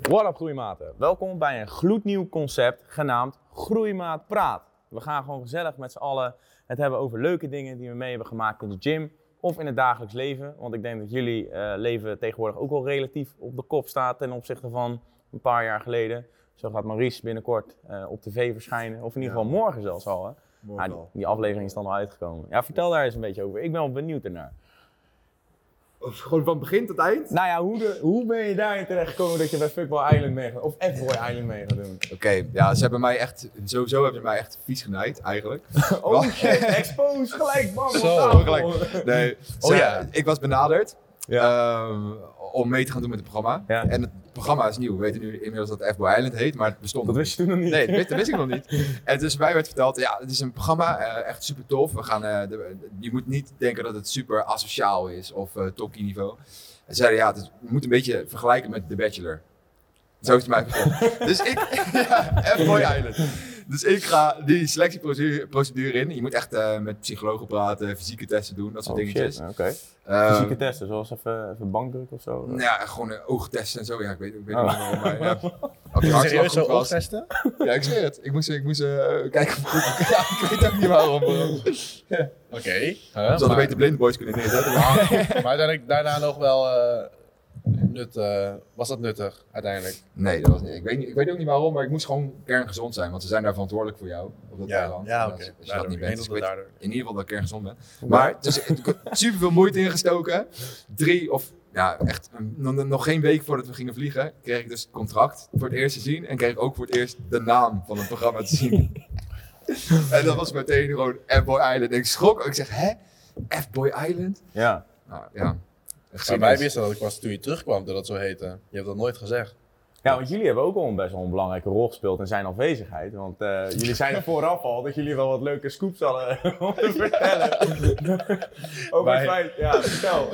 What up groeimaten? Welkom bij een gloednieuw concept genaamd Groeimaat Praat. We gaan gewoon gezellig met z'n allen het hebben over leuke dingen die we mee hebben gemaakt in de gym of in het dagelijks leven. Want ik denk dat jullie eh, leven tegenwoordig ook wel relatief op de kop staat ten opzichte van een paar jaar geleden. Zo gaat Maurice binnenkort eh, op tv verschijnen, of in ieder Ja. geval morgen zelfs al. Hè? Morgen Ah, die aflevering is dan al uitgekomen. Ja, vertel daar eens een beetje over. Ik ben wel benieuwd ernaar. Of Gewoon van begin tot eind? Nou ja, hoe, de, hoe ben je daarin terechtgekomen dat je bij Fuckball Island mee gaat, of F-Boy Island mee gaat doen? Oké, ja, ze hebben mij echt, sowieso hebben ze mij echt vies genaaid eigenlijk. Oh shit, expose, gelijk bam, op Zo, gelijk. Nee, Oh ja. ik was benaderd Ja. ehm, om mee te gaan doen met het programma. Ja. En het programma is nieuw. We weten nu inmiddels dat het F-Boy Island heet, maar het bestond Dat wist je toen nog niet. Nee, dat wist, dat wist ik nog niet. En dus mij werd verteld, ja, het is een programma, eh, echt super tof. We gaan, eh, de- je moet niet denken dat het super asociaal is of uh, niveau. En zeiden, ja, het moet een beetje vergelijken met The Bachelor. Zo is het mij verteld. dus ik, ja, F-Boy Island. Dus ik ga die selectieprocedure procedure in. Je moet echt eh, met psychologen praten, fysieke testen doen, dat soort Oh, dingetjes. shit, Oké. Ehm, Fysieke testen, zoals even, even bankdruk of zo. nou ja, gewoon een oogtesten en zo. Ja, ik weet, ik weet Oh. niet waarom, maar ja. Of je hartslag Serieus zo oogtesten? Ja, ik zweer het. Ik moest, ik moest eh, kijken of ik goed... Ja, ik weet ook niet waarom. Oké. Ze Huh, hadden maar, beter blindboys kunnen neerzetten. maar- maar daarna nog wel eh, nut, eh, was dat nuttig uiteindelijk? Nee, dat was niet. Ik weet, niet, ik weet ook niet waarom, maar ik moest gewoon kerngezond zijn. Want ze zijn daar verantwoordelijk voor jou op dat eiland. ja oké. Als, als je dat niet Ik bent. Dus ik weet in ieder geval dat ik kerngezond ben. Maar dus, ik heb super veel moeite ingestoken. Drie of ja, echt een- nog, geen week voordat we gingen vliegen, kreeg ik dus het contract voor het eerst te zien. En kreeg ik ook voor het eerst de naam van het programma te zien. en dat was meteen gewoon F-Boy Island. En ik schrok ook. Ik zeg, hè? F-Boy Island? Ja. Nou ja. Maar wij wisten dat ik was toen je terugkwam dat dat zo heette. Je hebt dat nooit gezegd. ja, want jullie hebben ook al een best wel een belangrijke rol gespeeld in zijn afwezigheid. Want eh, jullie zeiden vooraf al dat jullie wel wat leuke scoops hadden om te vertellen. Over het feit, ja, vertel.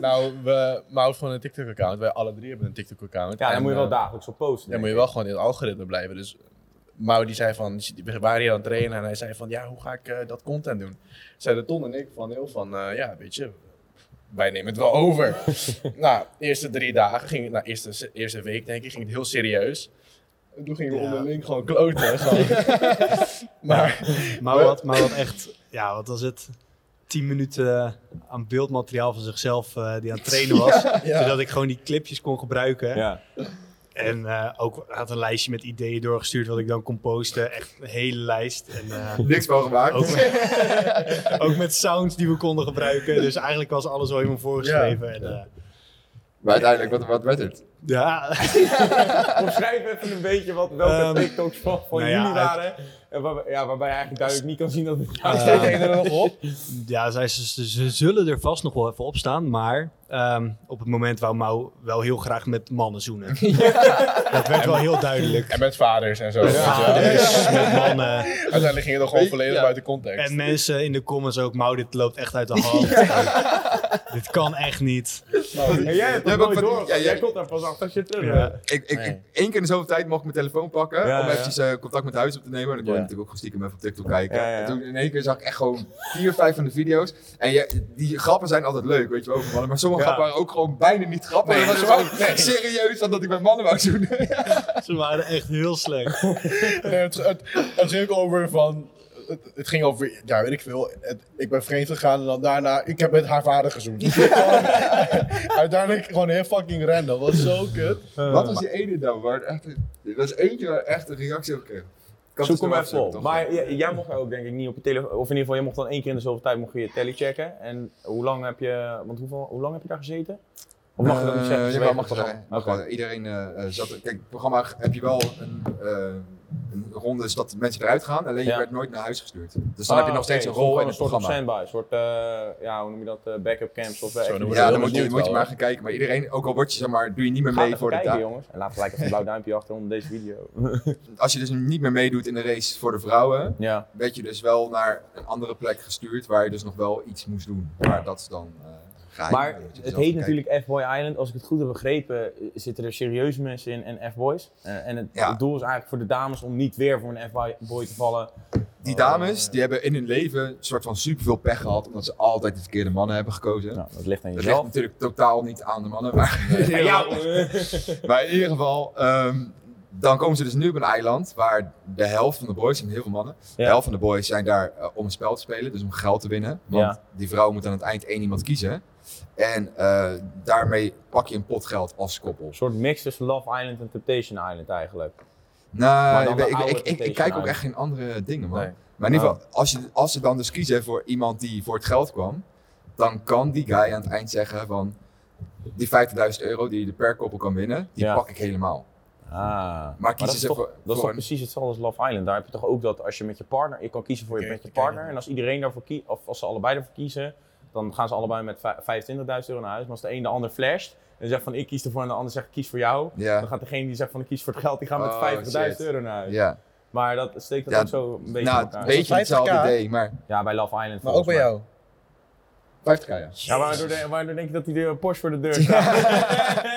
nou, we houden van een TikTok-account. Wij alle drie hebben een TikTok-account. Ja, daar En, moet je wel eh, dagelijks op posten. Dan moet je wel gewoon in het algoritme blijven. Dus Mau die zei van, we waren hier aan het trainen en hij zei van, ja, hoe ga ik eh, dat content doen? Zeiden Ton en ik van heel van, eh, ja, weet je, wij nemen het wel over. nou, de eerste drie dagen, ging het, nou, eerste, eerste week denk ik, ging het heel serieus. En toen gingen we Ja. onderling gewoon kloten. gewoon. maar, Maar wat, maar wat echt, ja, wat was het? 10 minuten aan beeldmateriaal van zichzelf eh, die aan het trainen was. ja. Zodat ik gewoon die clipjes kon gebruiken. Ja. En eh, ook had een lijstje met ideeën doorgestuurd wat ik dan kon posten. Echt een hele lijst. En, eh, Niks van gemaakt. ook, met, ook met sounds die we konden gebruiken. Dus eigenlijk was alles al helemaal voorgeschreven. En, eh, Maar uiteindelijk, wat, wat werd het? ja, Omschrijf even een beetje wat, welke Ehm, TikToks van, van nou jullie waren. En waar, ja, waarbij je eigenlijk duidelijk niet kan zien dat het er nog op? ja zij, ze, ze zullen er vast nog wel even op staan. Maar ehm, op het moment wou Mau wel heel graag met mannen zoenen. Dat werd wel heel duidelijk. En met vaders en zo. Vaders, met mannen. Uiteindelijk ging het nog gewoon volledig Ja. buiten context. En mensen in de comments ook, Mau, dit loopt echt uit de hand. Dit kan echt niet. En jij hebt Jij dat hebt nooit ook van- door. ja, jij jij- komt daar pas achter als je terug Ja. Ik, ik, Nee. ik, één keer in de zoveel tijd mocht ik mijn telefoon pakken Ja, om ja. eventjes eh, contact met huis op te nemen. Dan kon je natuurlijk ook gewoon stiekem even op TikTok kijken. Ja, ja. En toen in één keer zag ik echt gewoon vier, vijf van de video's. En je, die grappen zijn altijd leuk, weet je wel, mannen. Maar sommige Ja. grappen waren ook gewoon bijna niet grappig. Nee, dat was zo- gewoon serieus dan dat ik met mannen wou doen. Ze waren echt heel slecht. Nee, het, het, het ging ook over van. Het, het ging over, ja, weet ik veel. Het, ik ben vreemd gegaan en dan daarna. Ik heb met haar vader gezoend. Uiteindelijk gewoon heel fucking random. Dat was zo kut. Wat was die ene dan? Waar het echt, er was eentje waar echt een reactie op kreeg. Zoek hem zo even op. Maar jij, jij mocht ook denk ik niet op je telefoon, of in ieder geval, je mocht dan één keer in de zoveel tijd mocht je je telly checken. En hoe lang heb je, want hoeveel, hoe lang heb je daar gezeten? Of mag je dat niet zeggen? Eh, Ze jawel, weten mag wel. Iedereen eh, eh, zat. Kijk, het programma heb je wel een, eh, een ronde is dat mensen eruit gaan, alleen je werd nooit naar huis gestuurd. Dus dan Ah, heb je nog steeds een rol in het een soort programma. standby, een soort, eh, ja, hoe noem je dat, eh, backup camps of eh, Zo Ja, dan moet je, moet maar gaan kijken. Maar iedereen, ook al word je zeg maar, doe je niet meer mee voor de dag. jongens. En laat gelijk even een blauw duimpje achter onder deze video. Als je dus niet meer meedoet in de race voor de vrouwen, ja. werd je dus wel naar een andere plek gestuurd waar je dus nog wel iets moest doen. Maar dat is dan Maar het heet natuurlijk F-Boy Island. Als ik het goed heb begrepen, eh, zitten er serieuze mensen in en F-Boys. Eh, en het, Ja. het doel is eigenlijk voor de dames om niet weer voor een F-boy te vallen Die dames, die hebben in hun leven een soort van superveel pech gehad, omdat ze altijd de verkeerde mannen hebben gekozen. Nou, dat ligt aan Dat ligt jezelf. natuurlijk totaal niet aan de mannen, maar, in, ieder Ja, geval, maar in ieder geval, ehm, dan komen ze dus nu op een eiland waar de helft van de boys, en heel veel mannen, de helft van de boys zijn daar eh, om een spel te spelen, dus om geld te winnen. Want Ja. die vrouw moet aan het eind één iemand kiezen. En eh, daarmee pak je een pot geld als koppel. Een soort mix tussen Love Island en Temptation Island eigenlijk. Nou, Maar dan ik, ik, ik, ik, kijk ook echt geen andere dingen, man. Nee. Maar in ieder Oh. geval, als, je, als ze dan dus kiezen voor iemand die voor het geld kwam, dan kan die guy aan het eind zeggen van die 50.000 euro die je per koppel kan winnen, die Ja. pak ik helemaal. Ah. Maar, Maar dat is, ze toch, voor- dat is toch een- precies hetzelfde als Love Island. Daar heb je toch ook dat als je met je partner, je kan kiezen voor je, met je partner. En als iedereen daarvoor kiest, of als ze allebei ervoor kiezen, dan gaan ze allebei met vij- 25.000 euro naar huis. Maar als de een de ander flasht en zegt van ik kies ervoor en de ander zegt ik kies voor jou. Ja, Dan gaat degene die zegt van ik kies voor het geld, die gaat met Oh, 50.000 shit. euro naar huis. ja. Maar dat steekt dat Ja, ook zo een beetje in Nou, elkaar. een beetje 50k? hetzelfde idee, maar Ja, bij Love Island Maar ook bij jou. 50k ja. Ja, waardoor, de- waardoor denk je dat hij de Porsche voor de deur staat?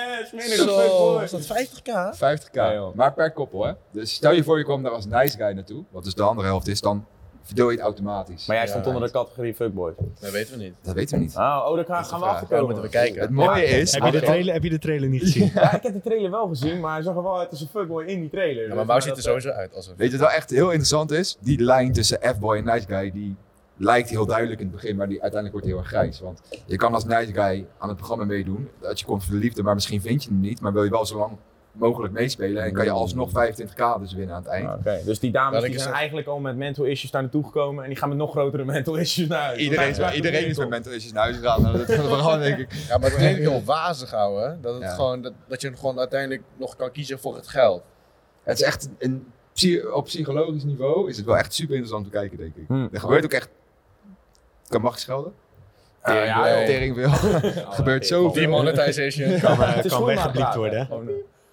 Zo, is dat 50k? 50k, Ja, joh. maar per koppel hè. Dus stel je voor je kwam daar als nice guy naartoe, wat dus de andere helft is, dan verdeel je het automatisch. Maar jij Ja, stond onder de categorie fuckboys. Dat weten we niet. Dat weten we niet. Oh, oh daar gaan, we achterkomen. Moeten we kijken. Het mooie is... Heb je, de trailer, heb je de trailer niet gezien? Ja, ik heb de trailer wel gezien, maar hij zag er wel uit als een fuckboy in die trailer. Ja, Dus maar Mau ziet er sowieso uit als een... Weet je wat wel echt heel interessant is? Die lijn tussen F-boy en nice guy, die lijkt heel duidelijk in het begin, maar die uiteindelijk wordt heel erg grijs. Want je kan als nice guy aan het programma meedoen, dat je komt voor de liefde, maar misschien vind je hem niet, maar wil je wel zo lang mogelijk meespelen en kan je alsnog 25k dus winnen aan het eind. Ah, Oké, dus die dames die is zijn eigenlijk al met mental issues daar naartoe gekomen en die gaan met nog grotere mental issues naar huis. Iedereen, is, iedereen is met mental issues naar huis gegaan. Nou, Dat is gewoon denk ik. Ja, maar het klinkt heel wazig houden. Dat, het Ja. gewoon, dat, dat je gewoon uiteindelijk nog kan kiezen voor het geld. Het is echt een, op psychologisch niveau is het wel echt super interessant te kijken, denk ik. Hm. Er gebeurt ook echt. Kan mag ik schelden? Eh, ja, Tering. Er gebeurt zoveel. Demonetization. Kan, is kan weggebliept napraten, worden. hè.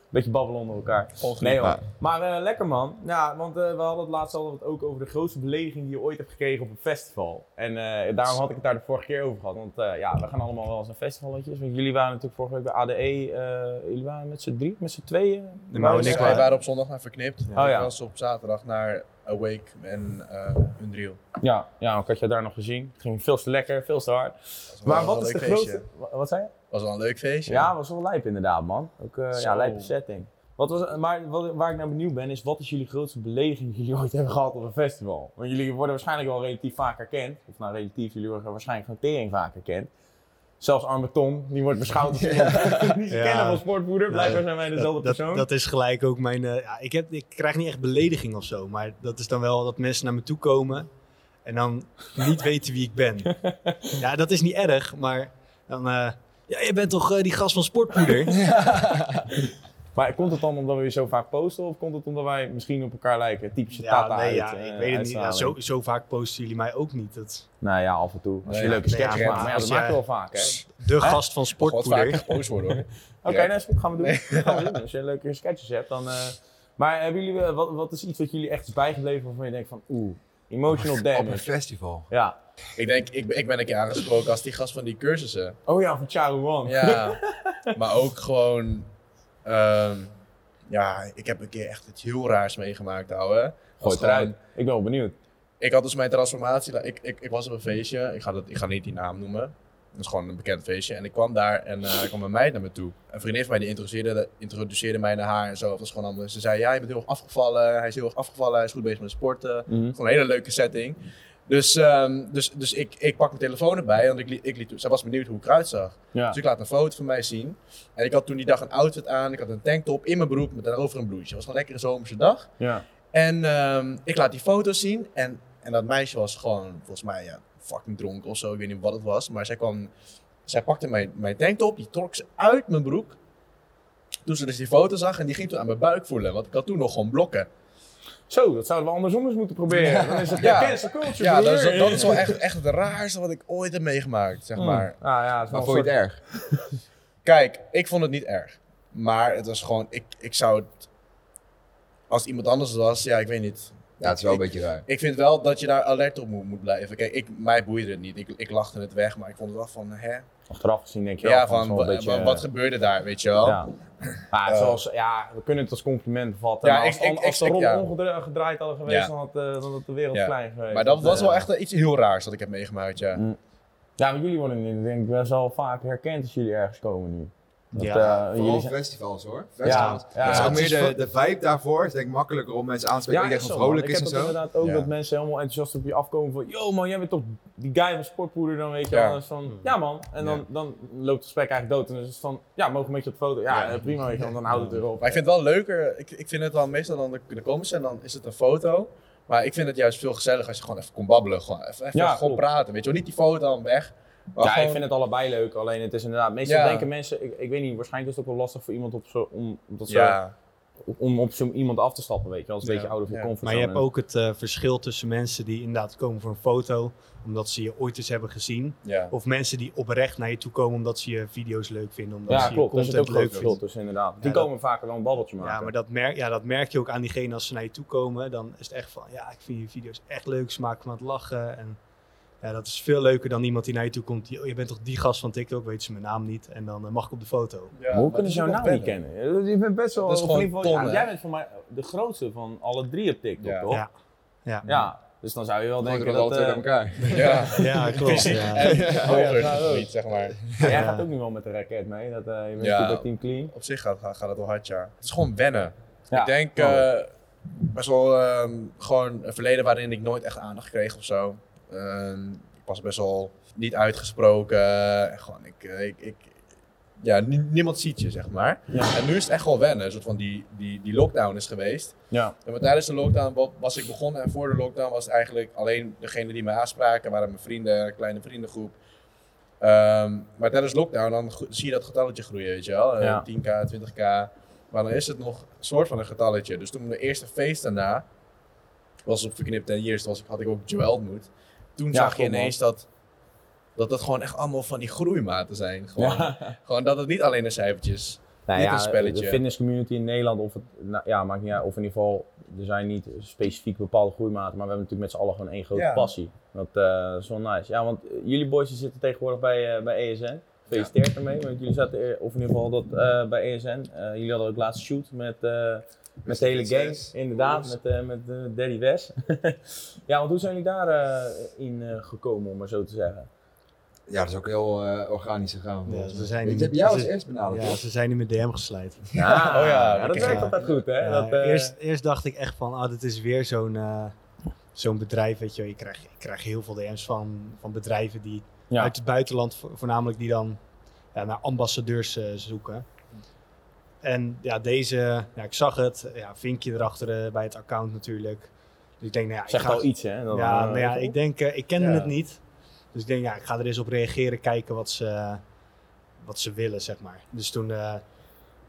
Een beetje babbelen onder elkaar. Nee hoor. Maar eh, lekker man. Ja, want eh, we hadden het laatst al ook over de grootste belediging die je ooit hebt gekregen op een festival. En eh, daarom had ik het daar de vorige keer over gehad. Want eh, ja, we gaan allemaal wel eens naar festivalletjes. Want jullie waren natuurlijk vorige week bij ADE. eh, jullie waren met z'n drie, met z'n tweeën. Ik eh, Wij waren op zondag naar Verknipt. Oh, ja. Ik was op zaterdag naar Awake en eh Unreal. Ja, ja, ik had je daar nog gezien. Het ging veel te lekker, veel te hard. Was wel Maar een wat is de leuk feestje. grootste... Wa- Wat zei je? Was wel een leuk feestje. Ja, was wel lijp inderdaad, man. Ook eh, ja, lijpe setting. Wat was, maar wat, waar ik naar benieuwd ben, is wat is jullie grootste belediging die jullie ooit hebben gehad op een festival? Want jullie worden waarschijnlijk wel relatief vaak herkend. Of nou, relatief, jullie worden waarschijnlijk van tering vaak herkend. Zelfs arme Tom, die wordt beschouwd als iemand die ze kennen van sportvoerder. Blijkbaar zijn wij dezelfde dat, persoon. dat is gelijk ook mijn. eh, ja, ik, heb, ik krijg niet echt belediging of zo, maar dat is dan wel dat mensen naar me toe komen en dan niet weten wie ik ben. Ja, dat is niet erg, maar dan. eh, ja, je bent toch eh, die gast van Sportpoeder? Maar komt het dan omdat we je zo vaak posten of komt het omdat wij misschien op elkaar lijken? Typische Ja, tata nee, uit, ja, eh, ik weet het niet. Ja, zo, zo vaak posten jullie mij ook niet. Dat, Nou ja, af en toe. Als je Nee, leuke nee, sketches ja, maakt. Maar ja, dat maak je jij- wel vaak, hè? de Hè? gast van Sportpoeder. gepost worden hoor. Oké, Ja. nou is goed, gaan we doen. gaan we doen. Als je leuke sketches hebt, dan... eh, Maar hebben jullie, eh, wat, wat is iets wat jullie echt is bijgebleven waarvan je denkt van oeh, emotional Op een damage. festival. Ja. Ik denk, ik, ben- ik ben een keer aangesproken als die gast van die cursussen. Oh ja, van Charuan. Ja, maar ook gewoon... ehm, ja, ik heb een keer echt iets heel raars meegemaakt, ouwe. Gooi eruit. Ik ben wel benieuwd. Ik had dus mijn transformatie. Ik, ik, ik was op een feestje. Ik ga, dat, ik ga niet die naam noemen. Dat is gewoon een bekend feestje. En ik kwam daar en eh, er kwam een meid naar me toe. Een vriendin van mij die introduceerde, introduceerde mij naar haar en zo. Dat was gewoon allemaal. Ze zei: Ja, je bent heel erg afgevallen. Hij is heel erg afgevallen. Hij is goed bezig met sporten. Gewoon een hele leuke setting. Dus, ehm, dus, dus ik, ik pak mijn telefoon erbij. Want ik, ik liet, zij was benieuwd hoe ik eruit zag. Ja. Dus ik laat een foto van mij zien. En ik had toen die dag een outfit aan. Ik had een tanktop in mijn broek met daarover een bloesje. Het was gewoon lekker een zomerse dag. Ja. En ehm, ik laat die foto's zien. En, en dat meisje was gewoon, volgens mij, ja, fucking dronken of zo. Ik weet niet wat het was. Maar zij kwam, zij pakte mijn, mijn tanktop, die trok ze uit mijn broek. Toen ze dus die foto zag en die ging toen aan mijn buik voelen. Want ik had toen nog gewoon blokken. Zo, dat zouden we andersom eens moeten proberen. Dan is het Ja. ja. cancel culture. Ja, dat is, dat is wel echt, echt het raarste wat ik ooit heb meegemaakt, zeg Mm. maar. Ah, ja, het is wel Maar je het erg? Kijk, ik vond het niet erg. Maar het was gewoon, ik, ik zou het, als het iemand anders was, ja, ik weet niet. Ja, het is wel een beetje raar. Ik vind wel dat je daar alert op moet, moet blijven. Kijk, ik, mij boeide het niet. Ik, ik lachte het weg, maar ik vond het wel van, hè? Achteraf gezien denk je wel Ja, van, beetje, wa- wat gebeurde daar, weet je wel? Ja. Maar Eh. zoals, ja, we kunnen het als compliment vatten. Ja, maar als, ik- als de rollen ja. omgedraaid hadden geweest, Ja. dan, had, eh, dan had de wereld klein geweest. Maar dat was wel eh, echt eh, iets heel raars dat ik heb meegemaakt, ja. Mm. Ja, maar jullie worden denk ik best wel vaak herkend als jullie ergens komen nu. Dat, Ja, Vooral zijn... festivals hoor. Festivals. ja, dat is ook meer de, de vibe daarvoor. is denk ik makkelijker om mensen aan te spreken. ik denk is dat zo, vrolijk ik is heb en inderdaad ook Ja. dat mensen helemaal enthousiast op je afkomen van yo man, jij bent toch die guy van Sportpoeder dan weet je Ja. wel. Dus van, ja man. En dan, Ja. dan loopt het gesprek eigenlijk dood en dan is het van, ja mogen we met je op de foto? Ja, Ja. eh, prima weet je wel, dan houdt het erop. Maar ik vind het wel leuker, ik, ik vind het dan meestal dan de, de comments en dan is het een foto. Maar ik vind het juist veel gezelliger als je gewoon even kon babbelen. Gewoon even, even Ja, gewoon praten, weet je wel. Niet die foto dan weg. Maar Ja, gewoon- ik vind het allebei leuk, alleen het is inderdaad, meestal Ja. denken mensen, ik, ik weet niet, waarschijnlijk is het ook wel lastig voor iemand op zo, om, omdat ze, Ja, om op zo iemand af te stappen, weet je wel, als een Ja. beetje ouder van je Ja. comfortzone. Maar je hebt ook het eh, verschil tussen mensen die inderdaad komen voor een foto, omdat ze je ooit eens hebben gezien. ja. Of mensen die oprecht naar je toe komen omdat ze je video's leuk vinden, omdat Ja, ze je klopt, daar zit ook content een leuk verschil tussen inderdaad. Die Ja, dat- komen vaker wel een babbeltje maken. Ja, maar dat merk, ja, dat merk je ook aan diegene als ze naar je toe komen. Dan is het echt van, ja, ik vind je video's echt leuk, ze maken me aan het lachen. En ja, dat is veel leuker dan iemand die naar je toe komt. die, je bent toch die gast van TikTok, weet ze mijn naam niet. En dan eh, mag ik op de foto. Ja, hoe kunnen ze jouw naam niet kennen? Je bent best wel... Dat is gewoon ton, ja? Jij bent voor mij de grootste van alle drie op TikTok, Ja. toch? Ja. Ja, Ja, dus dan zou je wel denken dat... eh, bij elkaar. Ja, ja klopt. Ja. en niet, zeg maar. jij Ja. gaat ook nu wel met de raket mee, dat, eh, je bent Ja. natuurlijk bij Team Clean. Op zich gaat, gaat, het wel hard, ja. Het is gewoon wennen. Ja. Ik denk best wel ehm, gewoon een verleden waarin ik nooit echt aandacht kreeg of zo. Ehm, ik was best wel niet uitgesproken. En gewoon, ik, eh, ik, ik, ja, nie- niemand ziet je, zeg maar. Ja. En nu is het echt wel wennen. Een soort van die, die, die lockdown is geweest. Ja. En tijdens de lockdown wa- was ik begonnen en voor de lockdown was het eigenlijk alleen degene die mij aanspraken, waren mijn vrienden, een kleine vriendengroep. Ehm, maar tijdens lockdown dan zie je dat getalletje groeien, weet je wel. Eh, Ja. 10k, 20k. Maar dan is het nog een soort van een getalletje. Dus toen mijn eerste feest daarna, was op Verknipt en Years, was, had ik ook Joel ontmoet. Toen Ja, zag je man. ineens dat, dat dat gewoon echt allemaal van die groeimaten zijn. Gewoon, Ja. gewoon dat het niet alleen een cijfertjes. Nou Niet ja, een spelletje. De fitnesscommunity in Nederland, of het, nou, ja, maakt niet uit, of in ieder geval, er zijn niet specifiek bepaalde groeimaten, maar we hebben natuurlijk met z'n allen gewoon één grote passie. Dat eh, is wel nice. Ja, want eh, jullie boys zitten tegenwoordig bij, eh, bij ESN. Gefeliciteerd ermee, want jullie zaten, of in ieder geval dat, bij ESN. Jullie hadden ook laatst shoot met, met de hele gang, Wes. inderdaad, met, eh, met eh, Daddy Wes. ja, want hoe zijn jullie daar eh, in eh, gekomen, om maar zo te zeggen? Ja, dat is ook heel eh, organisch gegaan. Ja, ze zijn Ik heb jou als eerst benaderd. Ja, ze zijn nu met DM geslijt. Ja, Oh ja, dat werkt altijd goed, hè? Ja, dat, eerst, eerst dacht ik echt van, ah, dit is weer zo'n zo'n bedrijf, weet je wel. Je krijgt, ik krijg heel veel DM's van, van bedrijven die ja. uit het buitenland, vo- voornamelijk die dan ja, naar ambassadeurs eh, zoeken. En ja, deze, ja, ik zag het, ja, vinkje erachter eh, bij het account natuurlijk. Dus ik denk, nou ja, ik Zegt ga, al iets, hè? Dan, ja, eh, nou ja, ik denk, eh, ik kende Ja. het niet. Dus ik denk, ja, ik ga er eens op reageren, kijken wat ze, wat ze willen, zeg maar. Dus toen,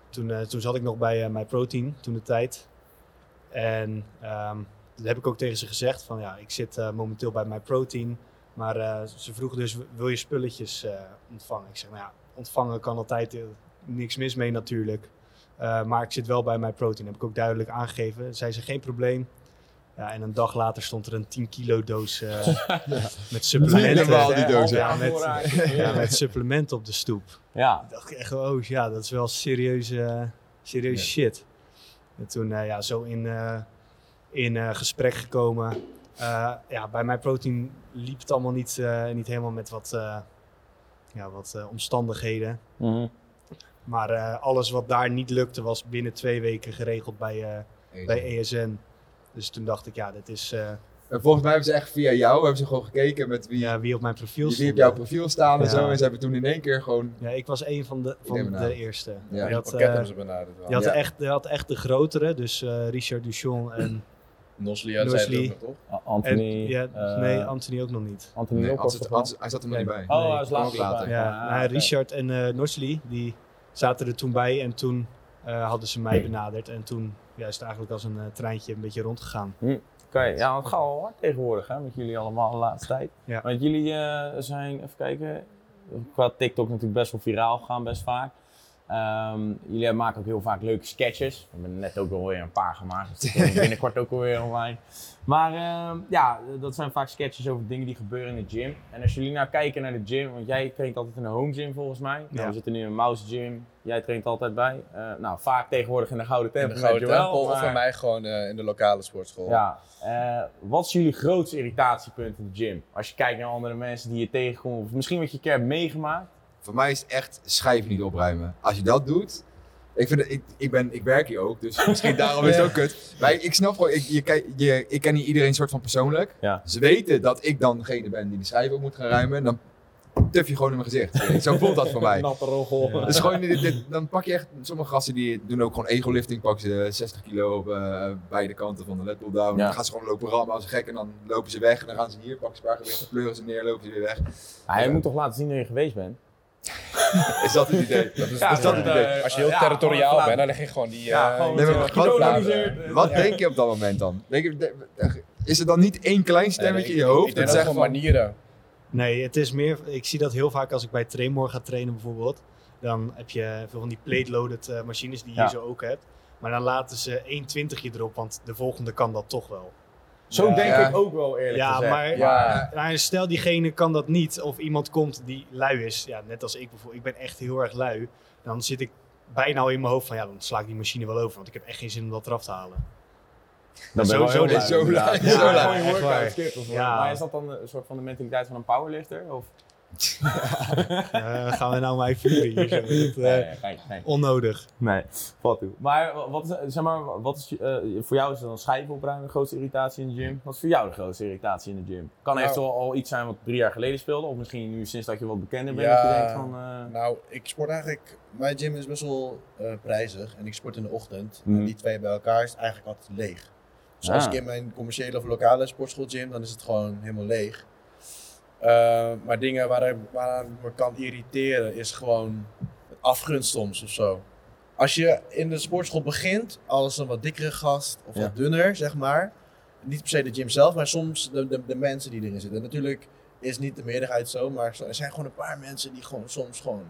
toen, toen zat ik nog bij mijn Protein, toen de tijd. En ehm dat heb ik ook tegen ze gezegd, van ja, ik zit momenteel bij mijn Protein. Maar ze vroegen dus, wil je spulletjes ontvangen? Ik zeg, nou ja, ontvangen kan altijd niks mis mee natuurlijk. Eh, maar ik zit wel bij mijn Protein, heb ik ook duidelijk aangegeven. Zei ze, geen probleem. Ja, en een dag later stond er een 10 kilo doos eh, met supplementen. Helemaal die doos, ja, Ja, met, ja, met supplementen op de stoep. Ja, Ik dacht echt, oh ja, dat is wel serieuze, serieuze Ja. shit. En toen eh, ja, zo in, eh, in eh, gesprek gekomen. Eh, ja, bij mijn protein liep het allemaal niet, eh, niet helemaal met wat, eh, ja, wat eh, omstandigheden. Mhm. Maar eh, alles wat daar niet lukte was binnen twee weken geregeld bij, eh, bij ESN. Dus toen dacht ik, ja, dit is eh, En volgens mij hebben ze echt via jou hebben ze gewoon gekeken met wie, ja, wie op mijn profiel wie stond. op jouw profiel staan en Ja. zo. En ze hebben toen in één keer gewoon... Ja, ik was een van de, van de eerste. Ja. Die had, pakket hebben ze benaderd wel. die had, Ja. echt, die had echt de grotere, dus eh, Richard Duchon en Nosli had zij het Nosli. ook toch? Anthony. En, ja, eh, nee, Anthony ook nog niet. Anthony Nee, wel? Hans- hij zat er nog niet bij. Oh, Nee, hij is later. ook later. Ja, Ah. Richard en eh Norsli, die zaten er toen bij en toen eh, hadden ze mij benaderd. En toen ja, is het eigenlijk als een eh, treintje een beetje rondgegaan. Oké, ja, het gaat wel hard tegenwoordig hè, met jullie allemaal de laatste tijd. Ja. Want jullie eh, zijn, even kijken, qua TikTok natuurlijk best wel viraal gegaan, best vaak. Ehm, jullie maken ook heel vaak leuke sketches. We hebben net ook alweer een paar gemaakt. Dus binnenkort ook alweer online. Maar ehm, ja, dat zijn vaak sketches over dingen die gebeuren in de gym. En als jullie nou kijken naar de gym, want jij traint altijd in een home gym volgens mij. Nou, Ja. we zitten nu in een mouse gym. Jij traint altijd bij. Eh, nou, vaak tegenwoordig in de Gouden In Tempel. de met Gouden Tempel of bij mij gewoon eh, in de lokale sportschool. Ja, eh, wat is jullie grootste irritatiepunt in de gym? Als je kijkt naar andere mensen die je tegenkomt, of misschien wat je een keer hebt meegemaakt. Voor mij is het echt schijven niet opruimen. Als je dat doet. Ik, vind het, ik, ik, ben, ik werk hier ook, dus misschien daarom is het ook kut. Maar ik, ik snap gewoon, ik, je, kijk- je, ik ken niet iedereen soort van persoonlijk. Ja. Ze weten dat ik dan degene ben die de schijven op moet gaan ruimen. Dan tuf je gewoon in mijn gezicht. Zo voelt dat voor mij. Ja. Dus gewoon, dit, dit- dan pak je echt, sommige gasten die doen ook gewoon ego-lifting, pakken ze 60 kilo op eh, beide kanten van de pull down. Ja. Dan gaan ze gewoon lopen rammen als een gek en dan lopen ze weg en dan gaan ze hier, pakken spaargewicht, dan pleuren ze neer, lopen ze weer weg. Ah, je moet toch laten zien dat je geweest bent? Is dat het idee? Dat is, Ja, dat is dat gewoon, het idee. eh, Als je heel territoriaal bent, dan leg je gewoon die... Ja, eh, gewoon nee, maar wat- denk je op dat moment dan? Denk je, is er dan niet één klein stemmetje in je hoofd Ik dat denk dat zegt gewoon van... manieren. Nee, het is meer. Ik zie dat heel vaak als ik bij Trainmore ga trainen bijvoorbeeld. Dan heb je veel van die plate-loaded eh, machines die je Ja. hier zo ook hebt. Maar dan laten ze 1,20 erop, want de volgende kan dat toch wel. Zo Ja. denk Ja. ik ook wel eerlijk Ja, gezegd. maar- Ja. Nou, stel diegene kan dat niet, of iemand komt die lui is. Ja, net als ik bijvoorbeeld. Ik ben echt heel erg lui. Dan zit ik bijna al in mijn hoofd van ja, dan sla ik die machine wel over. Want ik heb echt geen zin om dat eraf te halen. Dan Zo- zo- lui, zo lui, zo workout of. Ja. Maar is dat dan een soort van de mentaliteit van een powerlifter? Of? Eh, gaan we nou mij vuren hier zo? Dat, eh, Nee, nee, nee. Onnodig. Nee, wat toe. Maar wat is, zeg maar, wat is eh, voor jou is dan schijven opruimen de grootste irritatie in de gym? Wat is voor jou de grootste irritatie in de gym? Kan Nou- eventueel al iets zijn wat drie jaar geleden speelde, of misschien nu sinds dat je wat bekender bent, Ja. dat je denkt van... eh, Nou, ik sport eigenlijk... Mijn gym is best wel eh, prijzig en ik sport in de ochtend. Mhm. En die twee bij elkaar is het eigenlijk altijd leeg. Dus als Ah. ik in mijn commerciële of lokale sportschool gym, dan is het gewoon helemaal leeg. Eh, maar dingen waar ik, ik me kan irriteren is gewoon afgunst soms of zo. Als je in de sportschool begint als een wat dikkere gast of Ja. wat dunner, zeg maar. Niet per se de gym zelf, maar soms de, de, de mensen die erin zitten. Natuurlijk is niet de meerderheid zo, maar er zijn gewoon een paar mensen die gewoon soms gewoon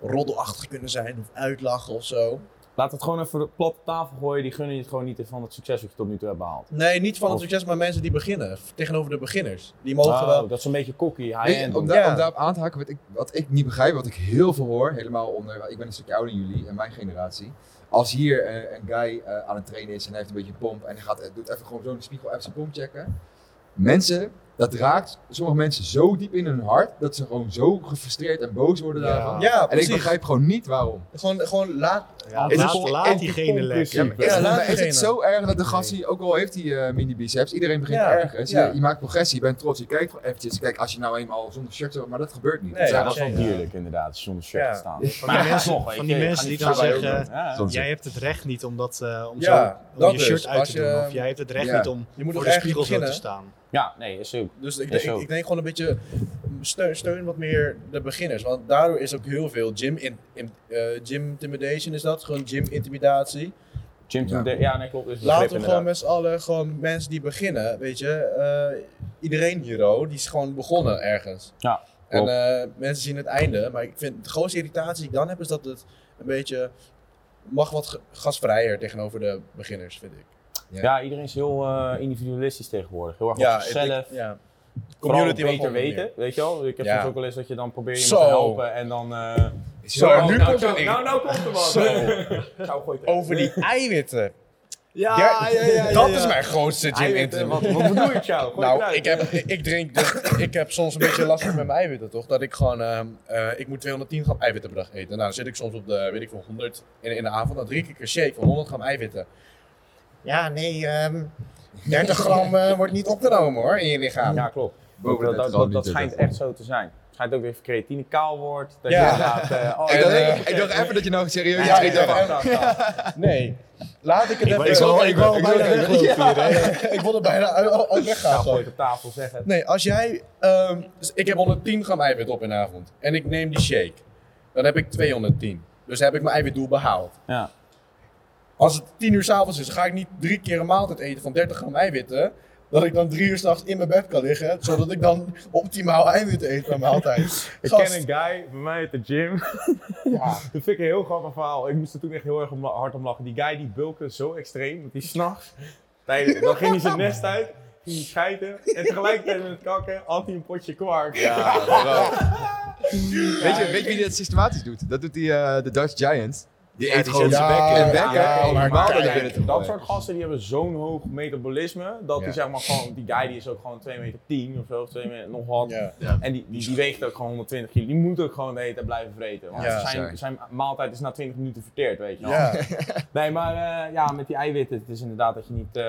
roddelachtig kunnen zijn of uitlachen of zo. Laat het gewoon even plat op tafel gooien, die gunnen je het gewoon niet van het succes wat je tot nu toe hebt behaald. Nee, niet van het succes, maar mensen die beginnen. Tegenover de beginners. Die mogen Oh, wel. dat is een beetje cocky, high-end. om, daar, Ja. om daarop aan te haken, wat ik, wat ik niet begrijp, wat ik heel veel hoor, helemaal onder, ik ben een stukje ouder dan jullie en mijn generatie. Als hier eh, een guy eh, aan het trainen is en hij heeft een beetje pomp en hij gaat, doet even gewoon zo in de spiegel even zijn pomp checken. Mensen, dat raakt sommige mensen zo diep in hun hart dat ze gewoon zo gefrustreerd en boos worden Ja. daarvan. Ja, en ik begrijp gewoon niet waarom. Gewoon, gewoon laat. Ja, Is het laat, laat diegene lekker. Ja, is, Ja, het- laat maar is het diegene. zo erg dat de gast, die, ook al heeft hij eh, mini biceps, iedereen begint Ja, ergens. ja. Je, je maakt progressie, je bent trots, je kijkt gewoon eventjes. Kijk, als je nou eenmaal zonder shirt zo, maar dat gebeurt niet. Nee, Dat Ja, zijn dat is wel Ja. dierlijk inderdaad, zonder shirt Ja. te staan. Van die mensen, van die mensen die dan zeggen, jij hebt het recht niet om, dat, eh, je dus. shirt uit Als te je- doen. Of jij hebt het recht niet om Je moet voor de spiegel zo te staan. Ja, nee, is ook. Dus ik, Is ik denk gewoon een beetje steun, steun wat meer de beginners. Want daardoor is ook heel veel gym, in, in, eh, gym intimidation is dat. Gewoon gym intimidatie. Gym Ja. ja. ja, nee, klopt. Is Laten we gewoon inderdaad. met z'n allen, gewoon mensen die beginnen, weet je. eh, iedereen hier, oh, die is gewoon begonnen ergens. Ja, En eh, mensen zien het einde. Maar ik vind de grootste irritatie die ik dan heb, is dat het een beetje mag wat gasvrijer tegenover de beginners, vind ik. Ja, iedereen is heel eh, individualistisch tegenwoordig. Heel erg Ja, op zichzelf. ik- ja. Community beter weten, meer. weet je wel? Ik heb Ja. soms ook wel eens dat je dan probeert je te helpen en dan... eh Zo, oh, nu nou, komt er nou, nou komt er wat. Zo. Zou gooit er. Over die eiwitten. Ja, Ja, dat is mijn grootste gym wat, wat bedoel je? Gooi het Nou, ik, heb, ik drink dus, ik heb soms een beetje last met mijn eiwitten, toch? Dat ik gewoon, ehm, eh, ik moet 210 gram eiwitten per dag eten. Nou, dan zit ik soms op de, weet ik veel, 100 in, in de avond. Dan drink ik een shake van 100 gram eiwitten. Ja, nee, ehm 30 gram eh, wordt niet opgenomen hoor, in je lichaam. Ja, klopt. Boven dat, dat, 30 dat, dat gram schijnt echt zo te zijn. Het schijnt ook weer creatine kaal wordt. Dat Ja. je inderdaad... eh, oh, Ik dacht, En, ik dacht even dat je nou serieus Ja, ik dacht zeggen. Nee, laat ik het even... ik wil- ik wil ik bijna ik er bijna uit, uit weggaan. Gewoon. gooi het op tafel, zeg het. Nee, als jij. ehm, dus ik heb 110 gram eiwit op in de avond. En ik neem die shake. Dan heb ik 210. Dus heb ik mijn eiwitdoel behaald. Ja. Als het 10 uur s'avonds is, ga ik niet drie keer een maaltijd eten van 30 gram eiwitten. dat ik dan drie uur s'nachts in mijn bed kan liggen, zodat ik dan optimaal eiwitten eet bij mijn maaltijd. Ik Gast, ken een guy bij mij at de gym. ja. Dat vind ik een heel grappig verhaal. Ik moest er toen echt heel erg om, hard om lachen. Die guy die bulkte zo extreem, dat hij s'nachts, tijdens- dan ging hij zijn nest uit, ging hij schijten en tegelijkertijd met het kakken had hij een potje kwark. Ja, bro. Weet je, weet je wie dat systematisch doet? Dat doet die, eh, de Dutch Giants. Die Ja, eet gewoon zijn ja, bek en ja, bek ja, om maar normaal kijk, naar binnen te Dat soort gasten die hebben zo'n hoog metabolisme, dat die zeg maar gewoon, die guy die is ook gewoon 2 meter 10 of zo, of 2 meter nog wat. Ja. En die, die, die weegt ook gewoon 120 kilo. Die moet ook gewoon hele tijd blijven vreten. Want Ja, zijn, zijn maaltijd is na 20 minuten verteerd, weet je wel. Ja. Nee, maar eh, ja, met die eiwitten, het is inderdaad dat je niet... eh,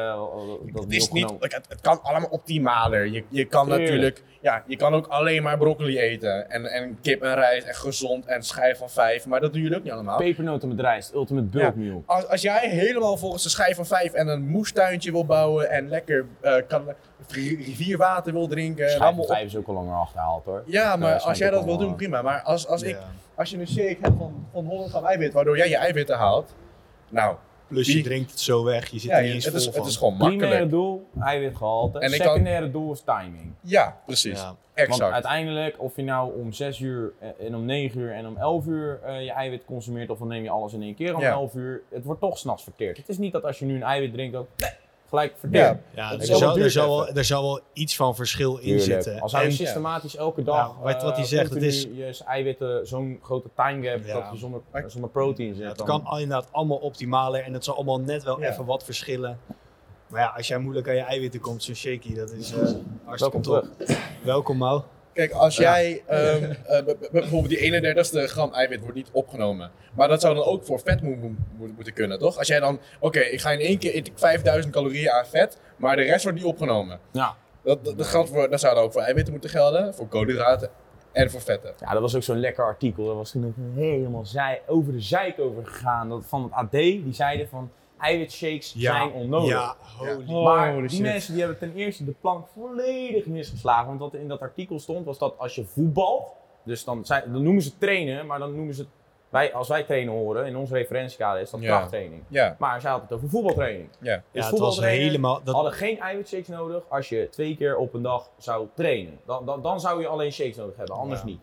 dat Het, is niet, het, het kan allemaal optimaler. Je, je kan Tuurlijk. natuurlijk, ja, je kan ook alleen maar broccoli eten. En, en kip en rijst en gezond en schijf van vijf. Maar dat doe je ook niet allemaal. Pepernoten ultimate bulk Ja. meal. Als, als jij helemaal volgens de schijf van vijf en een moestuintje wil bouwen en lekker eh, kan, rivierwater wil drinken. Schijf van vijf is ook al langer achterhaald hoor. Ja, maar Ja, als jij dat wil doen, prima. Maar als, als, ik, als je een shake hebt van, van 100 gram eiwit, waardoor jij je eiwitten haalt. Nou, Plus je drinkt het zo weg, je zit ja, er niet eens het, vol is, van. het is gewoon Primaire makkelijk. doel, eiwitgehalte. En kan- Secundaire doel is timing. Ja, precies. Ja. Want uiteindelijk, of je nou om 6 uur en om 9 uur en om 11 uur eh, je eiwit consumeert, of dan neem je alles in één keer om Ja. 11 uur, het wordt toch s'nachts verteerd. Het is niet dat als je nu een eiwit drinkt, dat nee, gelijk verteerd. Ja, er, zal, er, zal wel, er zal wel iets van verschil in zitten. Als zou je En- systematisch elke dag Ja, wat- wat hij eh, zegt, het is- je eiwitten zo'n grote time gap Ja. dat je zonder, zonder protein zit. Ja, het dan- kan al- inderdaad allemaal optimaler en het zal allemaal net wel Ja. even wat verschillen. Maar ja, als jij moeilijk aan je eiwitten komt, zo'n shaky, dat is eh hartstikke Welkom top. terug. Welkom, Mau. Kijk, als jij ehm, eh, bijvoorbeeld die 31ste gram eiwit wordt niet opgenomen. Maar dat zou dan ook voor vet mo- mo- mo- moeten kunnen, toch? Als jij dan, oké, ik ga in één keer eet ik 5000 calorieën aan vet, maar de rest wordt niet opgenomen. Ja. Dat, dat, dat, geldt voor, dat zou dan ook voor eiwitten moeten gelden, voor koolhydraten en voor vetten. Ja, dat was ook zo'n lekker artikel. Daar was toen helemaal zij, over de zeik over gegaan. Dat, van het AD, die zeiden van eiwitshakes zijn onnodig. Ja, holy. Maar Holy die shit. mensen die hebben ten eerste de plank volledig misgeslagen. Want wat in dat artikel stond, was dat als je voetbalt, dus dan, zijn, dan noemen ze trainen, maar dan noemen ze het, wij, als wij trainen horen, in ons referentiekader is dat Ja. krachttraining. Ja, Maar zij had het over voetbaltraining. ja. Dus Ja, het was voetbaltrainen helemaal... Dat, hadden geen eiwitshakes nodig als je twee keer op een dag zou trainen. Dan, dan, dan zou je alleen shakes nodig hebben, anders Ja. niet.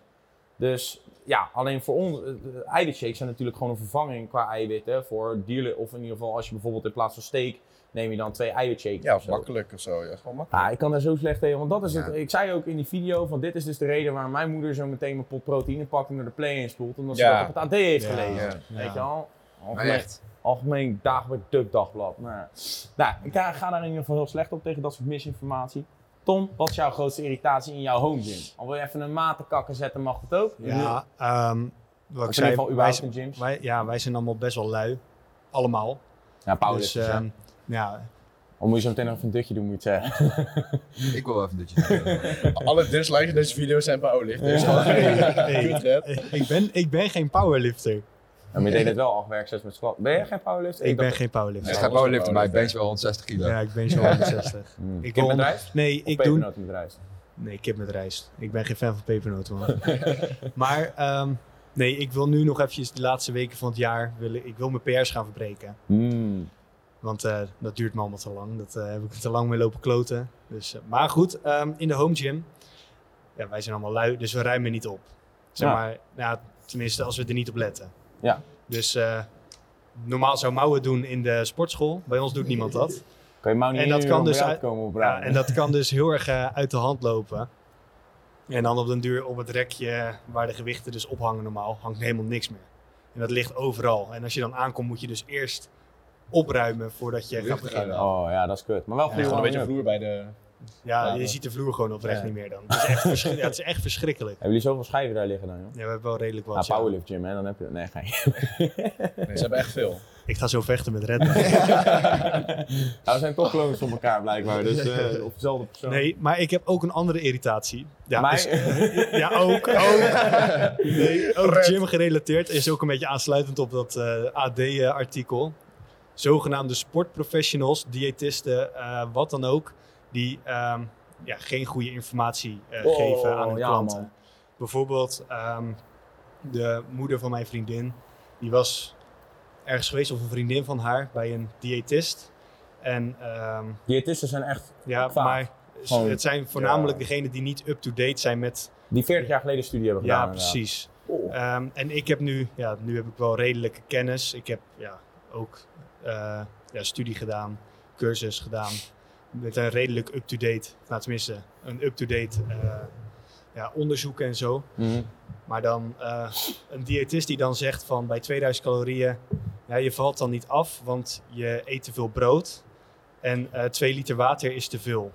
Dus ja, alleen voor ons, eh, de eiwitshakes zijn natuurlijk gewoon een vervanging qua eiwitten voor dierlijk, of in ieder geval als je bijvoorbeeld in plaats van steak, neem je dan twee eiwitshakes. Ja, of of zo. makkelijk of zo. Ja, gewoon makkelijk. Ja, ik kan daar zo slecht tegen, want dat is Ja. het. Ik zei ook in die video van dit is dus de reden waarom mijn moeder zo meteen mijn pot proteïne pakt en naar de play-in spoelt, omdat ze Ja. dat op het AD heeft Ja. gelezen. Ja. Weet je wel? Maar Algemeen, algemeen dagelijks Duk dagblad. Nou, nou, ik ga daar in ieder geval heel slecht op tegen dat soort misinformatie. Tom, wat is jouw grootste irritatie in jouw home gym? Al wil je even een matenkakker zetten, mag het ook. ja, ehm, wat ik Of in zei, ieder geval wij, überhaupt gyms. wij, ja, wij zijn allemaal best wel lui. Allemaal. Ja, Dus powerlifters, hè. ehm, ja, Of moet je zo meteen nog even een dutje doen, moet je zeggen. Ik wil wel even dat je Alle dislikes in deze video zijn powerlifters. Ja. hey, ik, ben, ik ben geen powerlifter. Ja, maar je deed het wel al werk 6 met squat. Ben jij geen powerlifter? Ik ben geen Hij powerlifter. gaat powerliften, maar ik bench wel 160 kilo. Ja, ik ben zo 160. Hmm. Ik Kip met rijst? Nee, Of ik doe, met rijst? Nee, kip met rijst. Ik ben geen fan van pepernoten, man. maar ehm, nee, ik wil nu nog eventjes de laatste weken van het jaar... Wil, ik ik wil mijn PR's gaan verbreken. Hmm. Want eh, dat duurt me allemaal te lang. Dat eh, heb ik te lang mee lopen kloten. Dus, eh, maar goed, ehm, in de home gym... Ja, wij zijn allemaal lui, dus we ruimen niet op. Zeg Ja. maar, nou, tenminste als we er niet op letten. Ja. Dus eh, normaal zou Mouwen doen in de sportschool. Bij ons doet niemand dat. Kan je Mau niet En dat kan dus uit- komen Ja, en dat kan dus heel erg eh, uit de hand lopen. En dan op den duur op het rekje waar de gewichten dus ophangen normaal, hangt helemaal niks meer. En dat ligt overal. En als je dan aankomt moet je dus eerst opruimen voordat je gaat beginnen. Oh ja, dat is kut. Maar wel Ja, Gewoon een beetje vloer bij de... Ja, Ja, je ziet de vloer gewoon oprecht Ja. niet meer dan. Het is, echt ja, het is echt verschrikkelijk. Hebben jullie zoveel schijven daar liggen dan, joh? Ja, we hebben wel redelijk wat. ja. powerlift gym, hè? Dan heb je... Nee, geen. Nee, ze hebben echt veel. Ik ga zo vechten met Red Bull. Nou, we zijn toch clones op elkaar blijkbaar, dus eh, of dezelfde persoon. Nee, maar ik heb ook een andere irritatie. Ja, Maar- dus- ja ook. ook. Nee, ook gym gerelateerd. Is ook een beetje aansluitend op dat AD-artikel. Zogenaamde sportprofessionals, diëtisten, eh, wat dan ook, die ehm, ja, geen goede informatie eh, Oh, geven aan hun ja, klanten. man. Bijvoorbeeld ehm, de moeder van mijn vriendin, die was ergens geweest of een vriendin van haar bij een diëtist. En ehm, Diëtisten zijn echt, ja, Vaak. maar Gewoon- het zijn voornamelijk degenen die niet up-to-date zijn met... die 40 jaar geleden studie hebben gedaan. Ja, precies. Oh. Ehm, en ik heb nu, ja, nu heb ik wel redelijke kennis. Ik heb ja, ook eh, ja, studie gedaan, cursus gedaan. Met een redelijk up-to-date, nou tenminste, een up-to-date eh, ja, onderzoek en zo. Mhm. Maar dan eh, een diëtist die dan zegt van bij 2000 calorieën, ja, je valt dan niet af, want je eet te veel brood. En eh 2 liter water is te veel.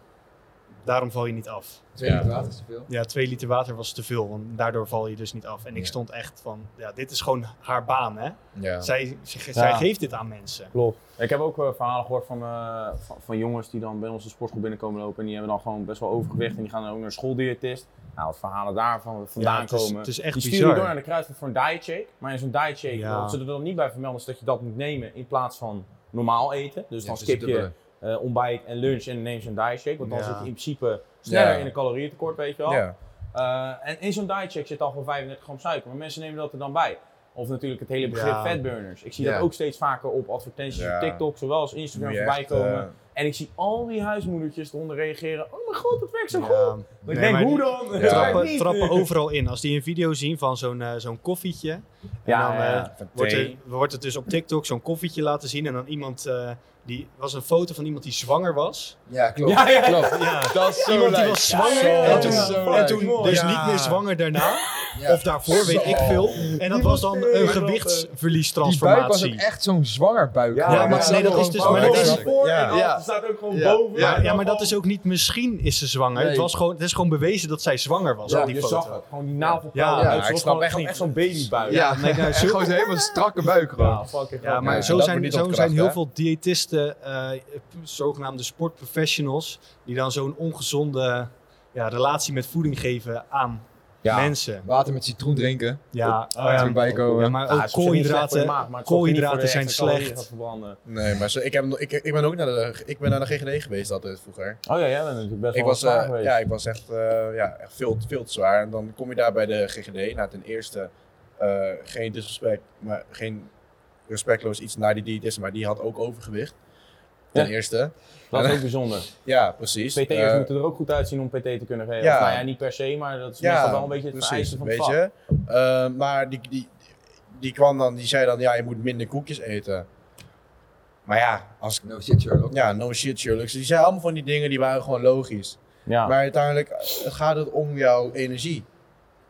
Daarom val je niet af. Twee Ja. liter water is te veel. Ja, 2 liter water was te veel, want daardoor val je dus niet af. En ik stond echt van, ja, dit is gewoon haar baan, hè. Ja. Zij, zij, geeft dit aan mensen. Klopt. Ik heb ook eh, verhalen gehoord van, eh, van, van jongens die dan bij onze sportschool binnenkomen lopen. En die hebben dan gewoon best wel overgewicht. En die gaan dan ook naar schooldiëtist. Nou, wat verhalen daarvan vandaan Ja, het is- komen. het is echt die sturen bizar. door naar de kruidvat voor een diet shake. Maar in zo'n diet shake, Ja. wat ze er dan niet bij vermelden, is dat je dat moet nemen in plaats van normaal eten. Dus dan skip het je eh, ontbijt en lunch en neem een diet shake. Want dan Ja. zit je in principe sneller Ja. in een calorieëntekort, weet je wel. Ja. Eh, en in zo'n diet shake zit al gewoon 35 gram suiker, maar mensen nemen dat er dan bij. Of natuurlijk het hele begrip fatburners. Ik zie dat ook steeds vaker op advertenties op TikTok, zowel als Instagram voorbij komen. En ik zie al die huismoedertjes eronder reageren. Oh mijn god, dat werkt zo Ja. goed. Ik Nee, denk, maar hoe dan? Ja. Trappen, trappen overal in. Als die een video zien van zo'n eh, zo'n koffietje. En Ja, dan ja, eh, ja. Wordt, er, wordt het dus op TikTok zo'n koffietje laten zien. En dan iemand, eh, die was een foto van iemand die zwanger was. Ja, klopt. Ja, ja, ja. klopt. Ja, Dat is zo iemand die was zwanger. Zo en toen, Zo en toen dus Ja. niet meer zwanger daarna. Ja. Of daarvoor, weet ik veel. En dat was dan een grappig. Die buik was ook gewichtsverliestransformatie. echt zo'n zwangerbuik. Ja, gewoon. maar Dat nee, dat is dus- van- maar dat is- Staat ook gewoon Ja. boven. Ja, Ja. ja, maar dat is ook niet misschien is ze zwanger. Nee. Het, was gewoon, het is gewoon bewezen dat zij zwanger was Ja, op die je foto. zag het. Gewoon die navel. Ja, Ja, ja, het ik was snap gewoon echt echt, zo'n babybuik. Ja, nee, nou, zo- gewoon helemaal strakke buik gewoon. Ja, fucking Ja, maar Ja, zo, zijn, zo zijn heel veel diëtisten, eh, zogenaamde sportprofessionals, die dan zo'n ongezonde ja, relatie met voeding geven aan Ja. mensen. Water met citroen drinken. Ja, Oh, ja, Toen bijkomen. ja, maar Ja, ook je koolhydraten, maag, maar koolhydraten zijn slecht. Nee, maar ze, ik, heb, ik, ik ben ook naar de, ik ben naar de GGD geweest altijd vroeger. Oh ja, jij bent natuurlijk best Ik wel was, zwaar eh, geweest. ja, ik was echt, eh, ja, echt veel, veel te zwaar. En dan kom je daar bij de GGD. Nou, ten eerste, eh, geen disrespect, maar geen respectloos iets naar die diëtist, maar die had ook overgewicht. Ten Ja. eerste. Dat is ook bijzonder. Ja, precies. PT'ers Eh, moeten er ook goed uitzien om PT te kunnen geven. ja. Nou ja, niet per se, maar dat is Ja, meestal wel een beetje het precies, vereisten van het weet vak. je. Eh, maar die, die, die kwam dan, die zei dan, ja, je moet minder koekjes eten. Maar ja, als, No shit, Sherlock. ja, no shit Sherlock. Die zei allemaal van die dingen die waren gewoon logisch. Ja, Maar uiteindelijk eh, gaat het om jouw energie.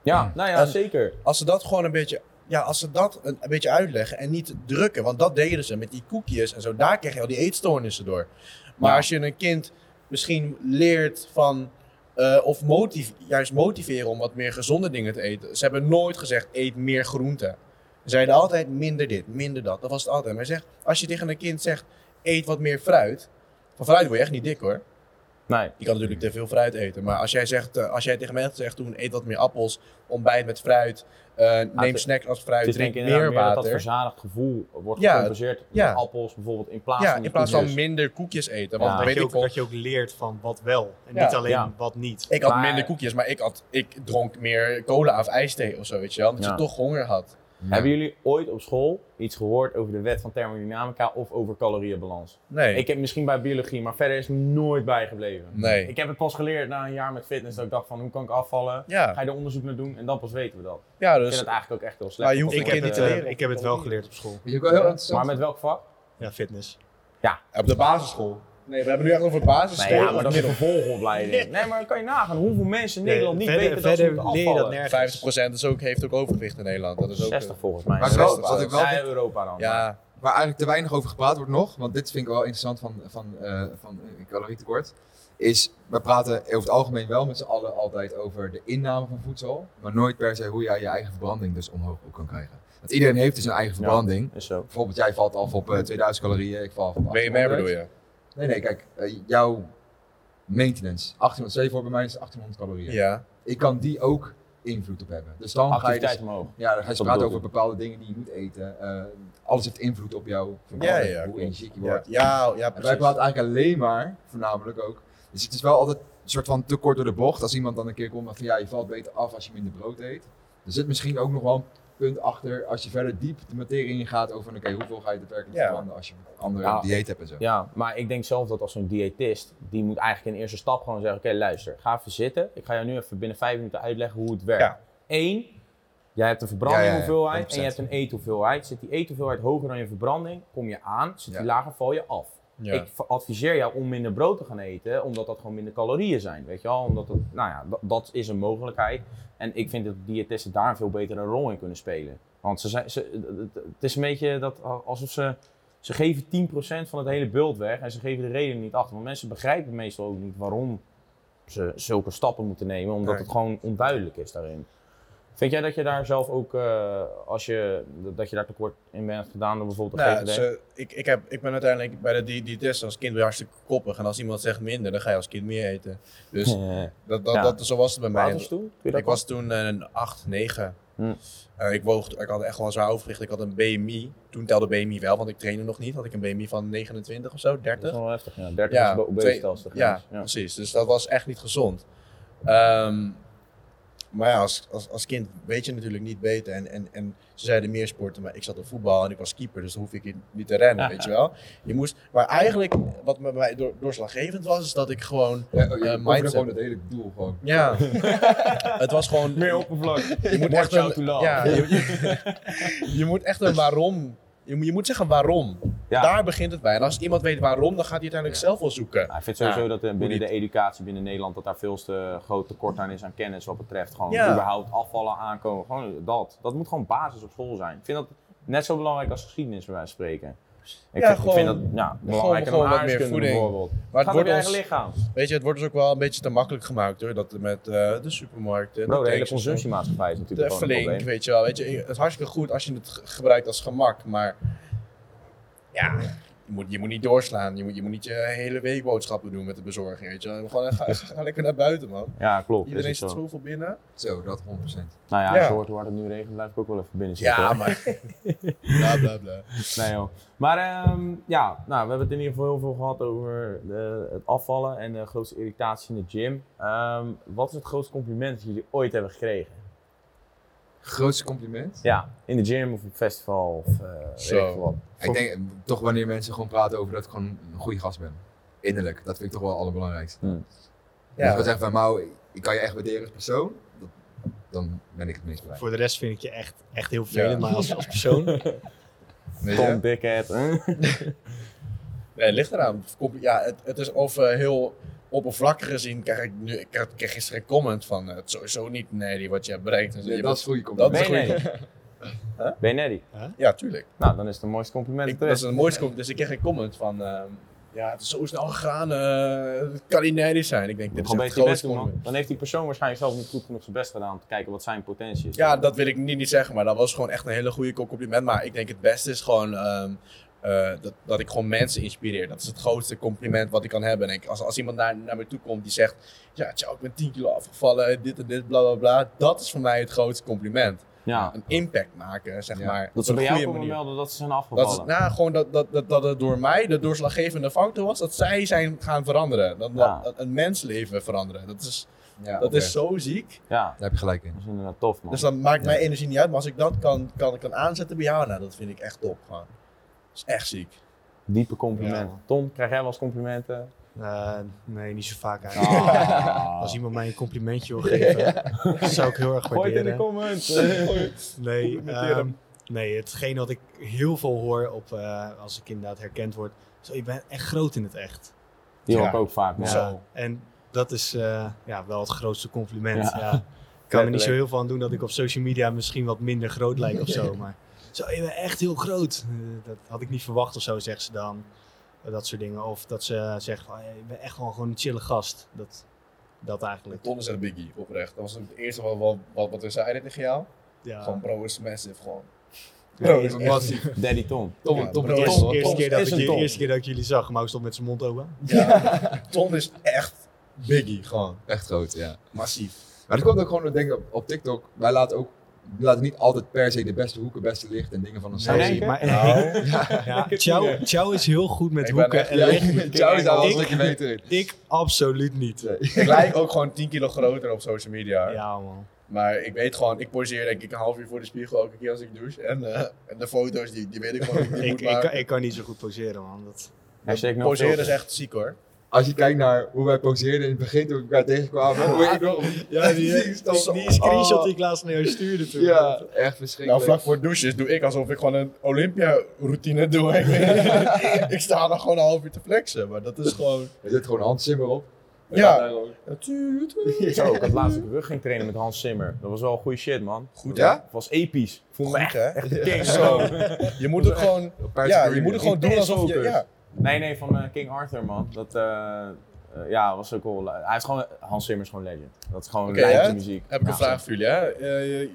ja nou ja, En- zeker. Als ze dat gewoon een beetje, ja, als ze dat een, een beetje uitleggen en niet drukken, want dat deden ze met die koekjes en zo, daar krijg je al die eetstoornissen door. Maar Ja. als je een kind misschien leert van, eh, of motiv juist motiveren om wat meer gezonde dingen te eten. Ze hebben nooit gezegd, eet meer groente. Ze zeiden altijd minder dit, minder dat. Dat was het altijd. Maar zeg, als je tegen een kind zegt, eet wat meer fruit. Van fruit word je echt niet dik hoor. Nee. Je kan natuurlijk te veel fruit eten. Maar als jij, zegt, eh, als jij tegen mij zegt toen, eet wat meer appels, ontbijt met fruit, neem het- snacks als fruit, drink ik inderdaad meer meer dat dat water. verzadigd gevoel wordt Ja, gecompenseerd ja. met appels bijvoorbeeld in plaats Ja, van in plaats van minder koekjes eten. Ja. Want dat, weet je ook, dat je ook leert van wat wel. En Ja. niet alleen Ja. wat niet. ik had Maar- minder koekjes, maar ik, had, ik dronk meer cola of ijsthee of zo, weet je wel. Omdat Ja. je toch honger had. Hebben jullie ooit op school iets gehoord over de wet van thermodynamica of over calorieënbalans? Nee. Ik heb misschien bij biologie, maar verder is het nooit bijgebleven. nee. Ik heb het pas geleerd na een jaar met fitness dat ik dacht van hoe kan ik afvallen? ja, Ga je er onderzoek naar doen en dan pas weten we dat. ja, Ik dus... vind het eigenlijk ook echt heel slecht. Maar je hoeft Ik heb, niet te leren. ik heb het wel geleerd op school. Weet je ook wel heel interessant? Maar met welk vak? Ja, fitness. Op de basisschool. Nee, we hebben nu echt over basisschool. Nee, ja, maar dat is een vervolgopleiding. Nee, maar dan kan je nagaan hoeveel mensen in Nederland niet verder, weten dat ze moeten leer je dat afvallen. nergens. 50% is ook, heeft ook overgewicht in Nederland. Dat is ook... 60 volgens mij. Maar Ja, wel- Europa. wat ik wel Ja, vind- Europa dan. Ja, Waar eigenlijk te weinig over gepraat wordt nog, want dit vind ik wel interessant van, van, eh, van eh, calorietekort, is we praten over het algemeen wel met z'n allen altijd over de inname van voedsel, maar nooit per se hoe jij je eigen verbranding dus omhoog ook kan krijgen. Want iedereen heeft dus een eigen Ja. verbranding. Is zo. Bijvoorbeeld jij valt af op eh, 2000 calorieën, ik val af op BMR 1800. bedoel je? Nee, nee, kijk, eh, jouw maintenance, 1807 voor bij mij is 1800 calorieën. Ja. Ik kan die ook invloed op hebben. Dus dan ga je dus omhoog. ja, dan ga je Dat praten over bepaalde dingen die je moet eten. Eh, alles heeft invloed op jouw Ja, verbranding, ja, hoe energiek je Ja, wordt. ja, ja En wij praten eigenlijk alleen maar, voornamelijk ook. Dus het is wel altijd een soort van te kort door de bocht. Als iemand dan een keer komt van ja, je valt beter af als je minder brood eet. Er zit misschien ook nog wel punt achter als je verder diep de materie ingaat over oké, hoeveel ga je daadwerkelijk Ja. verbranden als je een andere Ja. dieet hebt en zo. Ja, maar ik denk zelf dat als zo'n diëtist, die moet eigenlijk in eerste stap gewoon zeggen, oké luister, ga even zitten. Ik ga jou nu even binnen vijf minuten uitleggen hoe het werkt. Ja. Eén, jij hebt een Ja, ja, verbrandinghoeveelheid ja, en je hebt een eethoeveelheid. Zit die eethoeveelheid hoger dan je verbranding, kom je aan. Zit die Ja. lager, val je af. Ja. Ik adviseer jou om minder brood te gaan eten, omdat dat gewoon minder calorieën zijn, weet je wel. Omdat het, nou ja, dat, dat is een mogelijkheid. En ik vind dat diëtisten daar een veel betere rol in kunnen spelen. Want ze zijn, ze, het- is een beetje dat, alsof ze, ze geven 10% van het hele beeld weg en ze geven de reden niet achter. Want mensen begrijpen meestal ook niet waarom ze zulke stappen moeten nemen, omdat het gewoon onduidelijk is daarin. Vind jij dat je daar zelf ook, eh, als je, dat je daar tekort in bent gedaan door bijvoorbeeld Nou, ze- ik, ik, heb, ik ben uiteindelijk bij de diëtist als kind weer hartstikke koppig. En als iemand zegt minder, dan ga je als kind meer eten. Dus dat, dat, Ja. dat, zo was het bij oud mij. was toen? Dat Ik was toen een 8, 9. Hm. Eh, ik, woog, ik had echt wel een zwaar overgewicht. Ik had een BMI. Toen telde BMI wel, want ik trainde nog niet. Had ik een BMI van 29 of zo, Dat 30. is wel heftig, ja. 30 Ja, is obesitas. twee- ja, precies. Dus dat was echt niet gezond. Ehm, maar ja, als, als, als kind weet je natuurlijk niet beter. En, en, en ze zeiden meer sporten, maar ik zat op voetbal en ik was keeper, dus dan hoef ik niet te rennen, weet je wel. Je moest, maar eigenlijk, wat bij mij door, doorslaggevend was, is dat ik gewoon, Ja, oh, je Eh, uh, mindset. gewoon het hele doel gewoon. ja, het was gewoon... Meer oppervlak. je moet echt jou een, to love. ja, je, je, je moet echt een waarom. Je moet, je moet zeggen waarom. Ja. Daar begint het bij. En als iemand weet waarom, dan gaat hij uiteindelijk zelf wel zoeken. Ik vind sowieso dat eh, binnen de educatie binnen Nederland dat daar veel te groot tekort aan is aan kennis wat betreft gewoon überhaupt afvallen aankomen. Gewoon dat. Dat moet gewoon basis op school zijn. Ik vind dat net zo belangrijk als geschiedenis bij wijze van spreken. Ik, Ja, vind, ik gewoon- vind dat ja, belangrijker gewoon dan wat meer voeding. bijvoorbeeld. Maar Het wordt ons, eigen lichaam. weet je, het wordt dus ook wel een beetje te makkelijk gemaakt hoor. Dat met eh, de supermarkten, Bro, de hele consumptiemaatschappij is natuurlijk gewoon een flink, probleem. weet je wel. Weet je, het is hartstikke goed als je het ge- gebruikt als gemak, maar ja, moet, je moet niet doorslaan. Je moet, je moet niet je hele week boodschappen doen met de bezorging, weet je wel. Gewoon, ga, ga lekker naar buiten, man. Ja, klopt. Iedereen zit zoveel binnen. Zo, dat 100%. Nou ja, Ja. hoe hard het nu regent, blijf ik ook wel even binnen zitten. Ja, hoor. maar... bla, bla, bla. Nee joh. Maar ehm, ja, nou, we hebben het in ieder geval heel veel gehad over de, het afvallen en de grootste irritatie in de gym. Ehm, wat is het grootste compliment dat jullie ooit hebben gekregen? Grootste compliment. Ja, in de gym of op festival of eh ik veel wat. Ik denk eh, toch wanneer mensen gewoon praten over dat ik gewoon een goede gast ben. Innerlijk, dat vind ik toch wel het allerbelangrijkste. Hmm. Ja. We zeggen van Mau, ik kan je echt waarderen als persoon, dat, dan ben ik het meest blij. Voor de rest vind ik je echt, echt heel vervelend, Ja. maar als, als persoon... Tom Dickhead. hè? Nee, het ligt eraan. Ja, het, het is of eh, heel oppervlakkig gezien, krijg ik, nu, ik kreeg gisteren een comment van, eh, het is sowieso niet nee, die wat je hebt bereikt. Ja, Je dat bent- is goede dat compliment. is Ben je goed. Neddy? Ben je Neddy? Ja, tuurlijk. Nou, dan is het een mooiste compliment. Ik, dat dat is een mooiste comment. Dus ik kreeg een comment van, ehm, ja, het is zo snel gegaan, eh, het kan niet nerdig zijn. Ik denk, dit is een beetje je het best grootste compliment. Dan heeft die persoon waarschijnlijk zelf niet goed genoeg zijn best gedaan om te kijken wat zijn potentie is. Ja, dat wil ik niet, niet zeggen, maar dat was gewoon echt een hele goede compliment. Maar ik denk het beste is gewoon ehm, eh, dat, dat ik gewoon mensen inspireer. Dat is het grootste compliment wat ik kan hebben. En ik, als, als iemand naar, naar me toe komt die zegt, ja, tja, ik ben 10 kilo afgevallen, dit en dit, bla bla bla. Dat is voor mij het grootste compliment. Ja. Een impact maken, zeg Ja. maar. Dat ze bij jou komen manier. melden dat ze zijn Dat is, afgevallen. nou, gewoon dat, dat, dat, dat het door mij de doorslaggevende factor was dat zij zijn gaan veranderen. Dat, Ja. dat een mensleven veranderen. Dat is, Ja, dat is zo ziek. Ja, Daar heb je gelijk in. dat is inderdaad tof man. Dus dan maakt mijn energie niet uit. Maar als ik dat kan, kan, kan aanzetten bij jou, nou, dat vind ik echt top. Gewoon. Dat is echt ziek. Diepe complimenten. Tom, krijg jij wel eens complimenten? Eh, nee, niet zo vaak eigenlijk. Ah. Als iemand mij een complimentje wil geven, zou ik heel erg Gooi het in de waarderen. comments. Nee, ehm, nee, hetgeen wat ik heel veel hoor op, eh, als ik inderdaad herkend word. Zo, je bent echt groot in het echt. Die hoor Ja. ik ook vaak. Ja, en dat is eh, ja, wel het grootste compliment. Ja. Ja. Ik kan er niet zo heel veel aan doen dat ik op social media misschien wat minder groot lijk of zo. Maar zo, je bent echt heel groot. Dat had ik niet verwacht of zo, zegt ze dan. Dat soort dingen. Of dat ze zegt van, je bent echt wel gewoon een chille gast. Dat, dat eigenlijk. Ton is een biggie, oprecht. Dat was het eerste wat, wat, wat, wat we zeiden tegen jou. Ja. Gewoon bro is massive, gewoon. Bro is Massief. Daddy Tom. Tom, Ja, Tom, Eerste, Tom, eerste, keer dat is ik, een jullie- Tom. eerste keer dat ik jullie zag, maar ik stond met zijn mond open. Ja, Ton is echt biggie, gewoon. Echt groot, ja. Massief. Maar dat komt ook gewoon, denk ik, op, TikTok. Wij laten ook laten niet altijd per se de beste hoeken, beste licht en dingen van ons Zou Nee, denken? maar Nou, ja, Ciao, Ciao is heel goed met Ik hoeken echt- en Ja, licht. Ciao is alles Ik- wat je weet erin. Ik absoluut niet. Nee. ik lijk ook gewoon 10 kilo groter op social media. Ja man. Maar ik weet gewoon, ik poseer denk ik een half uur voor de spiegel elke keer als ik douche. En, eh, en de foto's, die, die weet ik gewoon niet Ik, ik, kan, ik kan niet zo goed poseren, man. Dat, Hashtag Poseren is echt ziek hoor. Als je kijkt naar hoe wij poseerden in het begin toen we elkaar tegenkwamen. hoe ik nog... ja, die, die, screenshot die ik laatst naar jou stuurde toen. Ja, echt verschrikkelijk. Nou, vlak voor het douchen doe ik alsof ik gewoon een Olympia-routine doe. Ik, sta dan gewoon een half uur te flexen, maar dat is gewoon... Er zit gewoon Hans Zimmer op. Ja. Zo, ik had laatst een rug ging trainen met Hans Zimmer. Dat was wel goede shit, man. Goed Ja? hè? Het was episch. Ik voelde me echt, hè? echt een king. Zo. Je moet het gewoon... Ja, je moet het gewoon doen alsof je... Ja. Nee, nee, van eh, King Arthur, man. Dat, eh, eh, ja, was ook wel... hij is gewoon... Hans Zimmer is gewoon legend. Dat is gewoon hè? muziek. Heb ik een Ja, vraag voor jullie. Hè?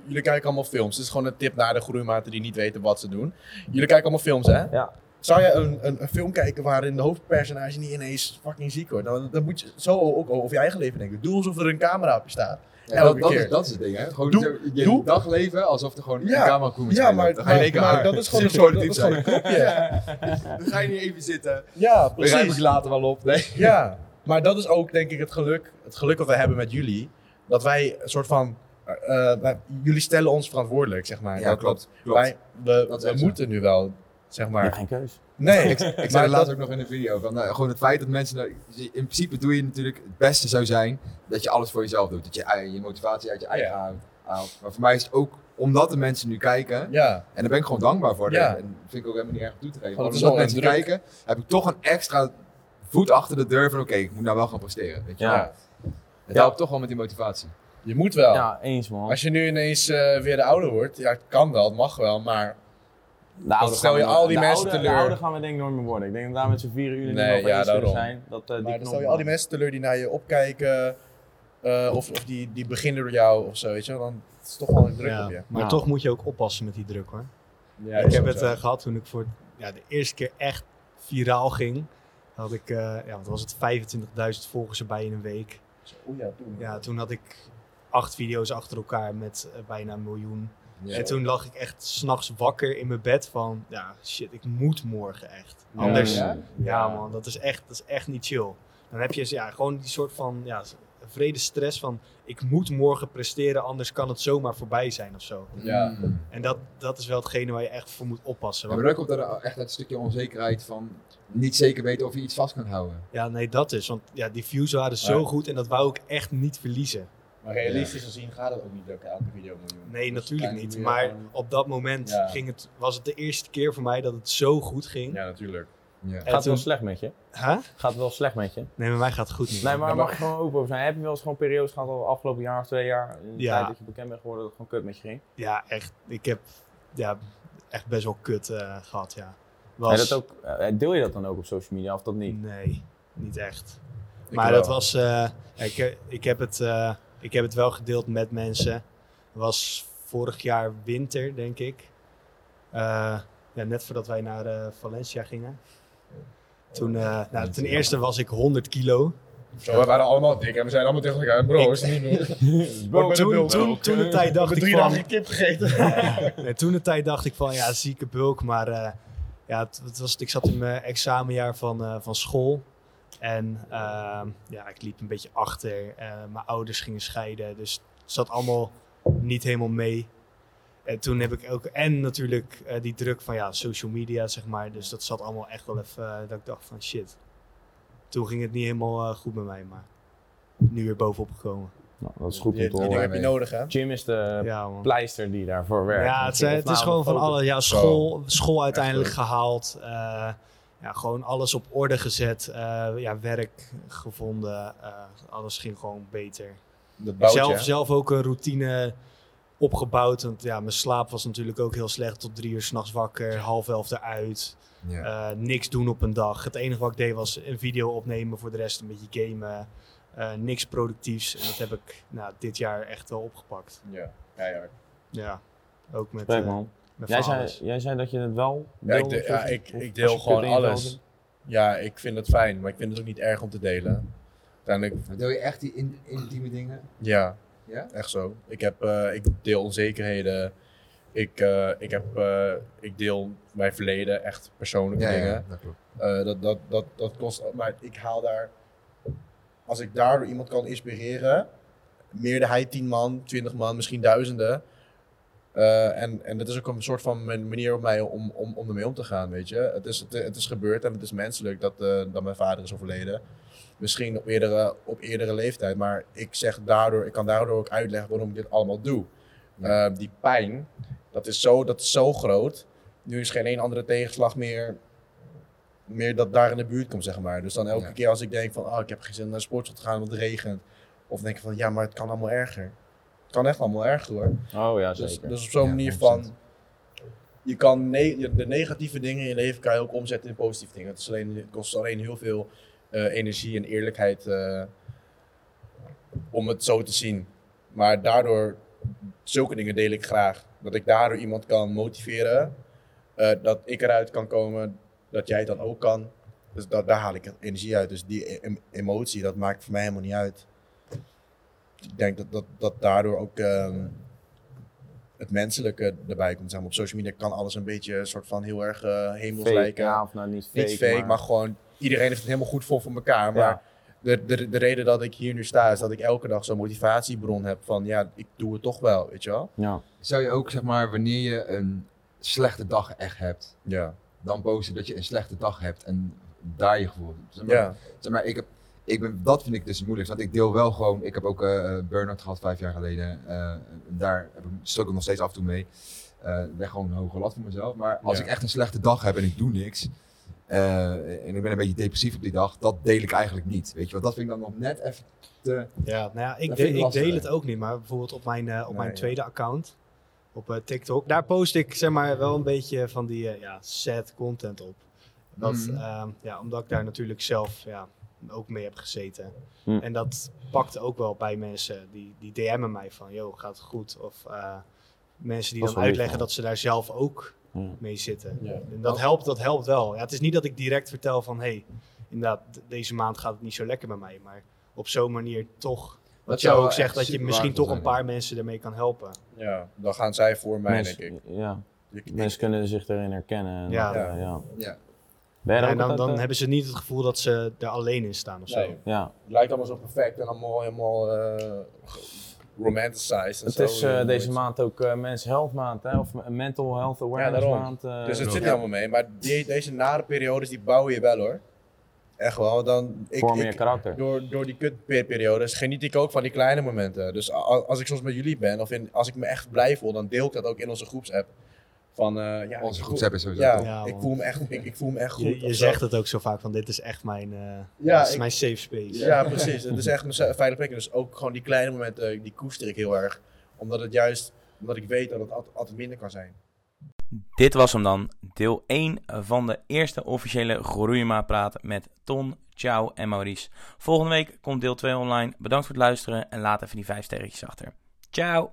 Jullie kijken allemaal films. Dit is gewoon een tip naar de groeimaten die niet weten wat ze doen. Jullie kijken allemaal films, hè? Ja. Zou je een, een, een film kijken waarin de hoofdpersonage niet ineens fucking ziek wordt? Dan, dan moet je zo ook over je eigen leven denken. Doe alsof er een camera op je staat. Ja, Elke dat, keer. is, dat is het ding, hè? Gewoon Doe- je doe- dagleven alsof er gewoon Ja. een camera met Ja, maar, Dan ga je maar, maar uit. dat is gewoon een, Zo dat is gewoon een kopje. Dan ga je niet even zitten. Ja, We rijden precies. later wel op. Nee. Ja, maar dat is ook denk ik het geluk, het geluk wat we hebben met jullie. Dat wij een soort van, eh, eh, jullie stellen ons verantwoordelijk, zeg maar. Ja, dat, klopt. Wij, we we moeten nu wel, zeg maar. Ja, geen keus. Nee, Ik, ik zei laatst ook nog in de video. Van, nou, gewoon het feit dat mensen. nou, in principe doe je natuurlijk. Het beste zou zijn. dat je alles voor jezelf doet. Dat je je motivatie uit je eigen Ja. haalt- haalt. Maar voor mij is het ook. omdat de mensen nu kijken. ja. En daar ben ik gewoon dankbaar voor. Ja. En dat vind ik ook helemaal niet erg om toe te geven. Want Maar het is omdat mensen druk. kijken. heb ik toch een extra voet achter de deur van. oké, ik moet nou wel gaan presteren. Weet je? Ja. wel. Het Ja. helpt toch wel met die motivatie. Je moet wel. Ja, eens, man. Als je nu ineens eh, weer de ouder wordt, ja, het kan wel, het mag wel, maar De oude stel gaan je we- al die mensen oude- teleur. De oude gaan we denk ik nooit meer worden. Ik denk dat daar met z'n vier uur niet Nee, meer ja, zullen zijn. Dat, eh, die Maar dan stel je al die mensen teleur die naar je opkijken, eh, of, of die, die beginnen door jou of zo, weet je dan is het toch wel een druk Ja, op je. Maar Ja. toch moet je ook oppassen met die druk hoor. Ja, ik heb het eh, gehad toen ik voor ja, de eerste keer echt viraal ging. Had ik, eh, ja, wat was het, 25.000 volgers erbij in een week. Oeh, ja, toen. Ja, toen had ik acht video's achter elkaar met bijna een miljoen. Ja. En toen lag ik echt s'nachts wakker in mijn bed van, ja shit, ik moet morgen echt. Anders, ja? ja, man, dat is, echt, dat is echt niet chill. Dan heb je ja, gewoon die soort van ja, vrede stress van, ik moet morgen presteren, anders kan het zomaar voorbij zijn of zo. Ja. En dat, dat is wel hetgene waar je echt voor moet oppassen. Ja, Want- maar dan komt er echt een stukje onzekerheid van niet zeker weten of je iets vast kan houden. Ja, nee, dat is. Want ja, die views waren zo goed en dat wou ik echt niet verliezen. Maar realistisch gezien gaat het ook niet lukken, elke video miljoen. Nee, Dus natuurlijk niet. Maar op dat moment Ja. ging het, was het de eerste keer voor mij dat het zo goed ging. Ja, natuurlijk. Ja. Gaat het wel slecht met je? Huh? Gaat het wel slecht met je? Nee, met mij gaat het goed niet. Nee, maar Ja, mag maar- je gewoon open over zijn. Heb je wel eens gewoon periodes gehad al afgelopen jaar of twee jaar, in de Ja. tijd dat je bekend bent geworden, dat het gewoon kut met je ging? Ja, echt. Ik heb ja, echt best wel kut eh, gehad, ja. Was, dat ook, eh, deel je dat dan ook op social media of dat niet? Nee, niet echt. Ik maar wel. dat was... eh, ik, ik, heb het, eh, ik heb het wel gedeeld met mensen. Het was vorig jaar winter, denk ik. Eh, ja, net voordat wij naar eh, Valencia gingen. Toen, eh, nou, ten eerste was ik 100 kilo. Zo, we waren allemaal dik en we zijn allemaal tegen elkaar. Bro, Ik- is het niet meer. Bro, toen, toen, toen de tijd dacht ik drie van... dagen kip gegeten. Nee, toen de tijd dacht ik van ja, zieke bulk. Maar eh, ja, het, het was, ik zat in mijn examenjaar van, eh, van school. En ehm, ja, ik liep een beetje achter. Eh, mijn ouders gingen scheiden. Dus het zat allemaal niet helemaal mee. En toen heb ik ook, en natuurlijk eh, die druk van ja, social media, zeg maar. Dus dat zat allemaal echt wel even, eh, dat ik dacht van shit. Toen ging het niet helemaal eh, goed met mij, maar nu weer bovenop gekomen. Nou, dat is goed om te die heb je nodig, hè? Jim is de Ja, pleister die daarvoor werkt. Ja, het, het is gewoon van alle ja, school, school uiteindelijk gehaald. Eh, ja, gewoon alles op orde gezet. eh, ja, werk gevonden. eh, alles ging gewoon beter. Dat bouwt zelf, zelf ook een routine opgebouwd. Want ja, mijn slaap was natuurlijk ook heel slecht. Tot drie uur s'nachts wakker, half elf eruit. Ja. eh, niks doen op een dag. Het enige wat ik deed was een video opnemen. Voor de rest een beetje gamen. eh, niks productiefs. En dat heb ik nou, dit jaar echt wel opgepakt. Ja, keihard. Ja, ook met, man. Jij zei, alles. jij zei dat je het wel Ja, ik, de- ja, ik, ik deel gewoon alles. Ja, ik vind het fijn, maar ik vind het ook niet erg om te delen. Uiteindelijk, Deel je echt die in- intieme dingen? ja, Ja? echt zo. Ik, heb, eh, ik deel onzekerheden. Ik, eh, ik, heb, eh, ik deel mijn verleden, echt persoonlijke dingen. dat klopt. Eh, dat, dat, dat, dat kost, maar ik haal daar, als ik daardoor iemand kan inspireren, meerderheid 10 man, 20 man, misschien duizenden. Eh, en, en dat is ook een soort van man- manier op mij om, om, om ermee om te gaan, weet je. Het is, het, het is gebeurd en het is menselijk dat, eh, dat mijn vader is overleden. Misschien op eerdere, op eerdere leeftijd, maar ik zeg daardoor, ik kan daardoor ook uitleggen waarom ik dit allemaal doe. Ja. Eh, die pijn, dat is, zo, dat is zo groot. Nu is geen één andere tegenslag meer, meer dat daar in de buurt komt, zeg maar. Dus dan elke Ja. keer als ik denk van, oh, ik heb geen zin om naar de sportschool te gaan, want het regent. Of denk ik van, ja, maar het kan allemaal erger. Het kan echt allemaal erger hoor. Oh ja, Dus, zeker. dus op zo'n Ja, manier 100%. van. Je kan ne- de negatieve dingen in je leven kan je ook omzetten in positieve dingen. Het, is alleen, het kost alleen heel veel eh, energie en eerlijkheid eh, om het zo te zien. Maar daardoor, zulke dingen deel ik graag. Dat ik daardoor iemand kan motiveren. eh, dat ik eruit kan komen. Dat jij het dan ook kan. Dus dat, daar haal ik energie uit. Dus die em- emotie, dat maakt voor mij helemaal niet uit. Ik denk dat, dat, dat daardoor ook ehm, het menselijke erbij komt. Zeg maar. Op social media kan alles een beetje een soort van heel erg eh hemels Fake, lijken. ja, of nou niet fake, Niet fake, maar... gewoon iedereen heeft het helemaal goed voor voor elkaar. Maar Ja. de, de, de reden dat ik hier nu sta is dat ik elke dag zo'n motivatiebron heb van ja, ik doe het toch wel, weet je wel? Ja. Zou je ook, zeg maar, wanneer je een slechte dag echt hebt, Ja. dan posten dat je een slechte dag hebt en daar je gevoel. Zeg maar, Ja. zeg maar ik heb, ik ben, dat vind ik dus het moeilijkst, want ik deel wel gewoon, ik heb ook burn-out gehad vijf jaar geleden. eh, daar heb ik nog steeds af en toe mee. Eh ben gewoon een hoge lat voor mezelf. Maar als Ja. ik echt een slechte dag heb en ik doe niks, en ik ben een beetje depressief op die dag, dat deel ik eigenlijk niet. Weet je wat, dat vind ik dan nog net even te... Ja, nou ja, ik, Dat de- vind ik ik deel het ook niet, maar bijvoorbeeld op mijn, op Nee, mijn ja. tweede account, op TikTok, daar post ik zeg maar wel een beetje van die ja, sad content op. Dat, Mhm. ehm, ja, omdat ik daar natuurlijk zelf ja, ook mee heb gezeten. Hm. En dat pakt ook wel bij mensen die, die DM'en mij van, yo, gaat het goed? Of eh, mensen die Dat dan uitleggen lief, dat ze daar zelf ook Ja. mee zitten. Ja. En dat helpt, dat helpt wel. Ja, het is niet dat ik direct vertel van, hey, inderdaad, deze maand gaat het niet zo lekker bij mij. Maar op zo'n manier toch, wat zou jou ook zegt, dat je misschien toch een paar mensen ermee kan helpen. ja, dan gaan zij voor mij, Mensen- denk ik. Ja, mensen kunnen zich erin herkennen. En Ja. dat, eh, ja. Ja. En dan, dan eh, hebben ze niet het gevoel dat ze er alleen in staan of zo. Nee, Ja, het lijkt allemaal zo perfect en allemaal helemaal eh romanticized. en het zo. is eh, deze maand ook eh Men's Health Maand, hè? of Mental Health Awareness daarom. Maand. eh, Dus het zit Ja. er helemaal mee. Maar die, deze nare periodes, die bouwen je wel hoor. Echt wel. Dan, ik, ik, karakter. door, door die kutperiodes geniet ik ook van die kleine momenten. Dus als ik soms met jullie ben, of in, als ik me echt blij voel, dan deel ik dat ook in onze groepsapp. Van, eh, ja, Onze groepsapp is voel- sowieso Ja, top. Ja, ik, voel me echt, ik, ik voel me echt goed. Je, zegt het ook zo vaak van dit is echt mijn, eh, Ja, is ik- mijn safe space. Ja, precies. Het is echt een veilige plek. Dus ook gewoon die kleine momenten, die koester ik heel erg. Omdat het juist, omdat ik weet dat het altijd, altijd minder kan zijn. Dit was hem dan, deel 1 van de eerste officiële Groeimaatpraat met Ton, Ciao en Maurice. Volgende week komt deel 2 online. Bedankt voor het luisteren en laat even die 5 sterretjes achter. Ciao!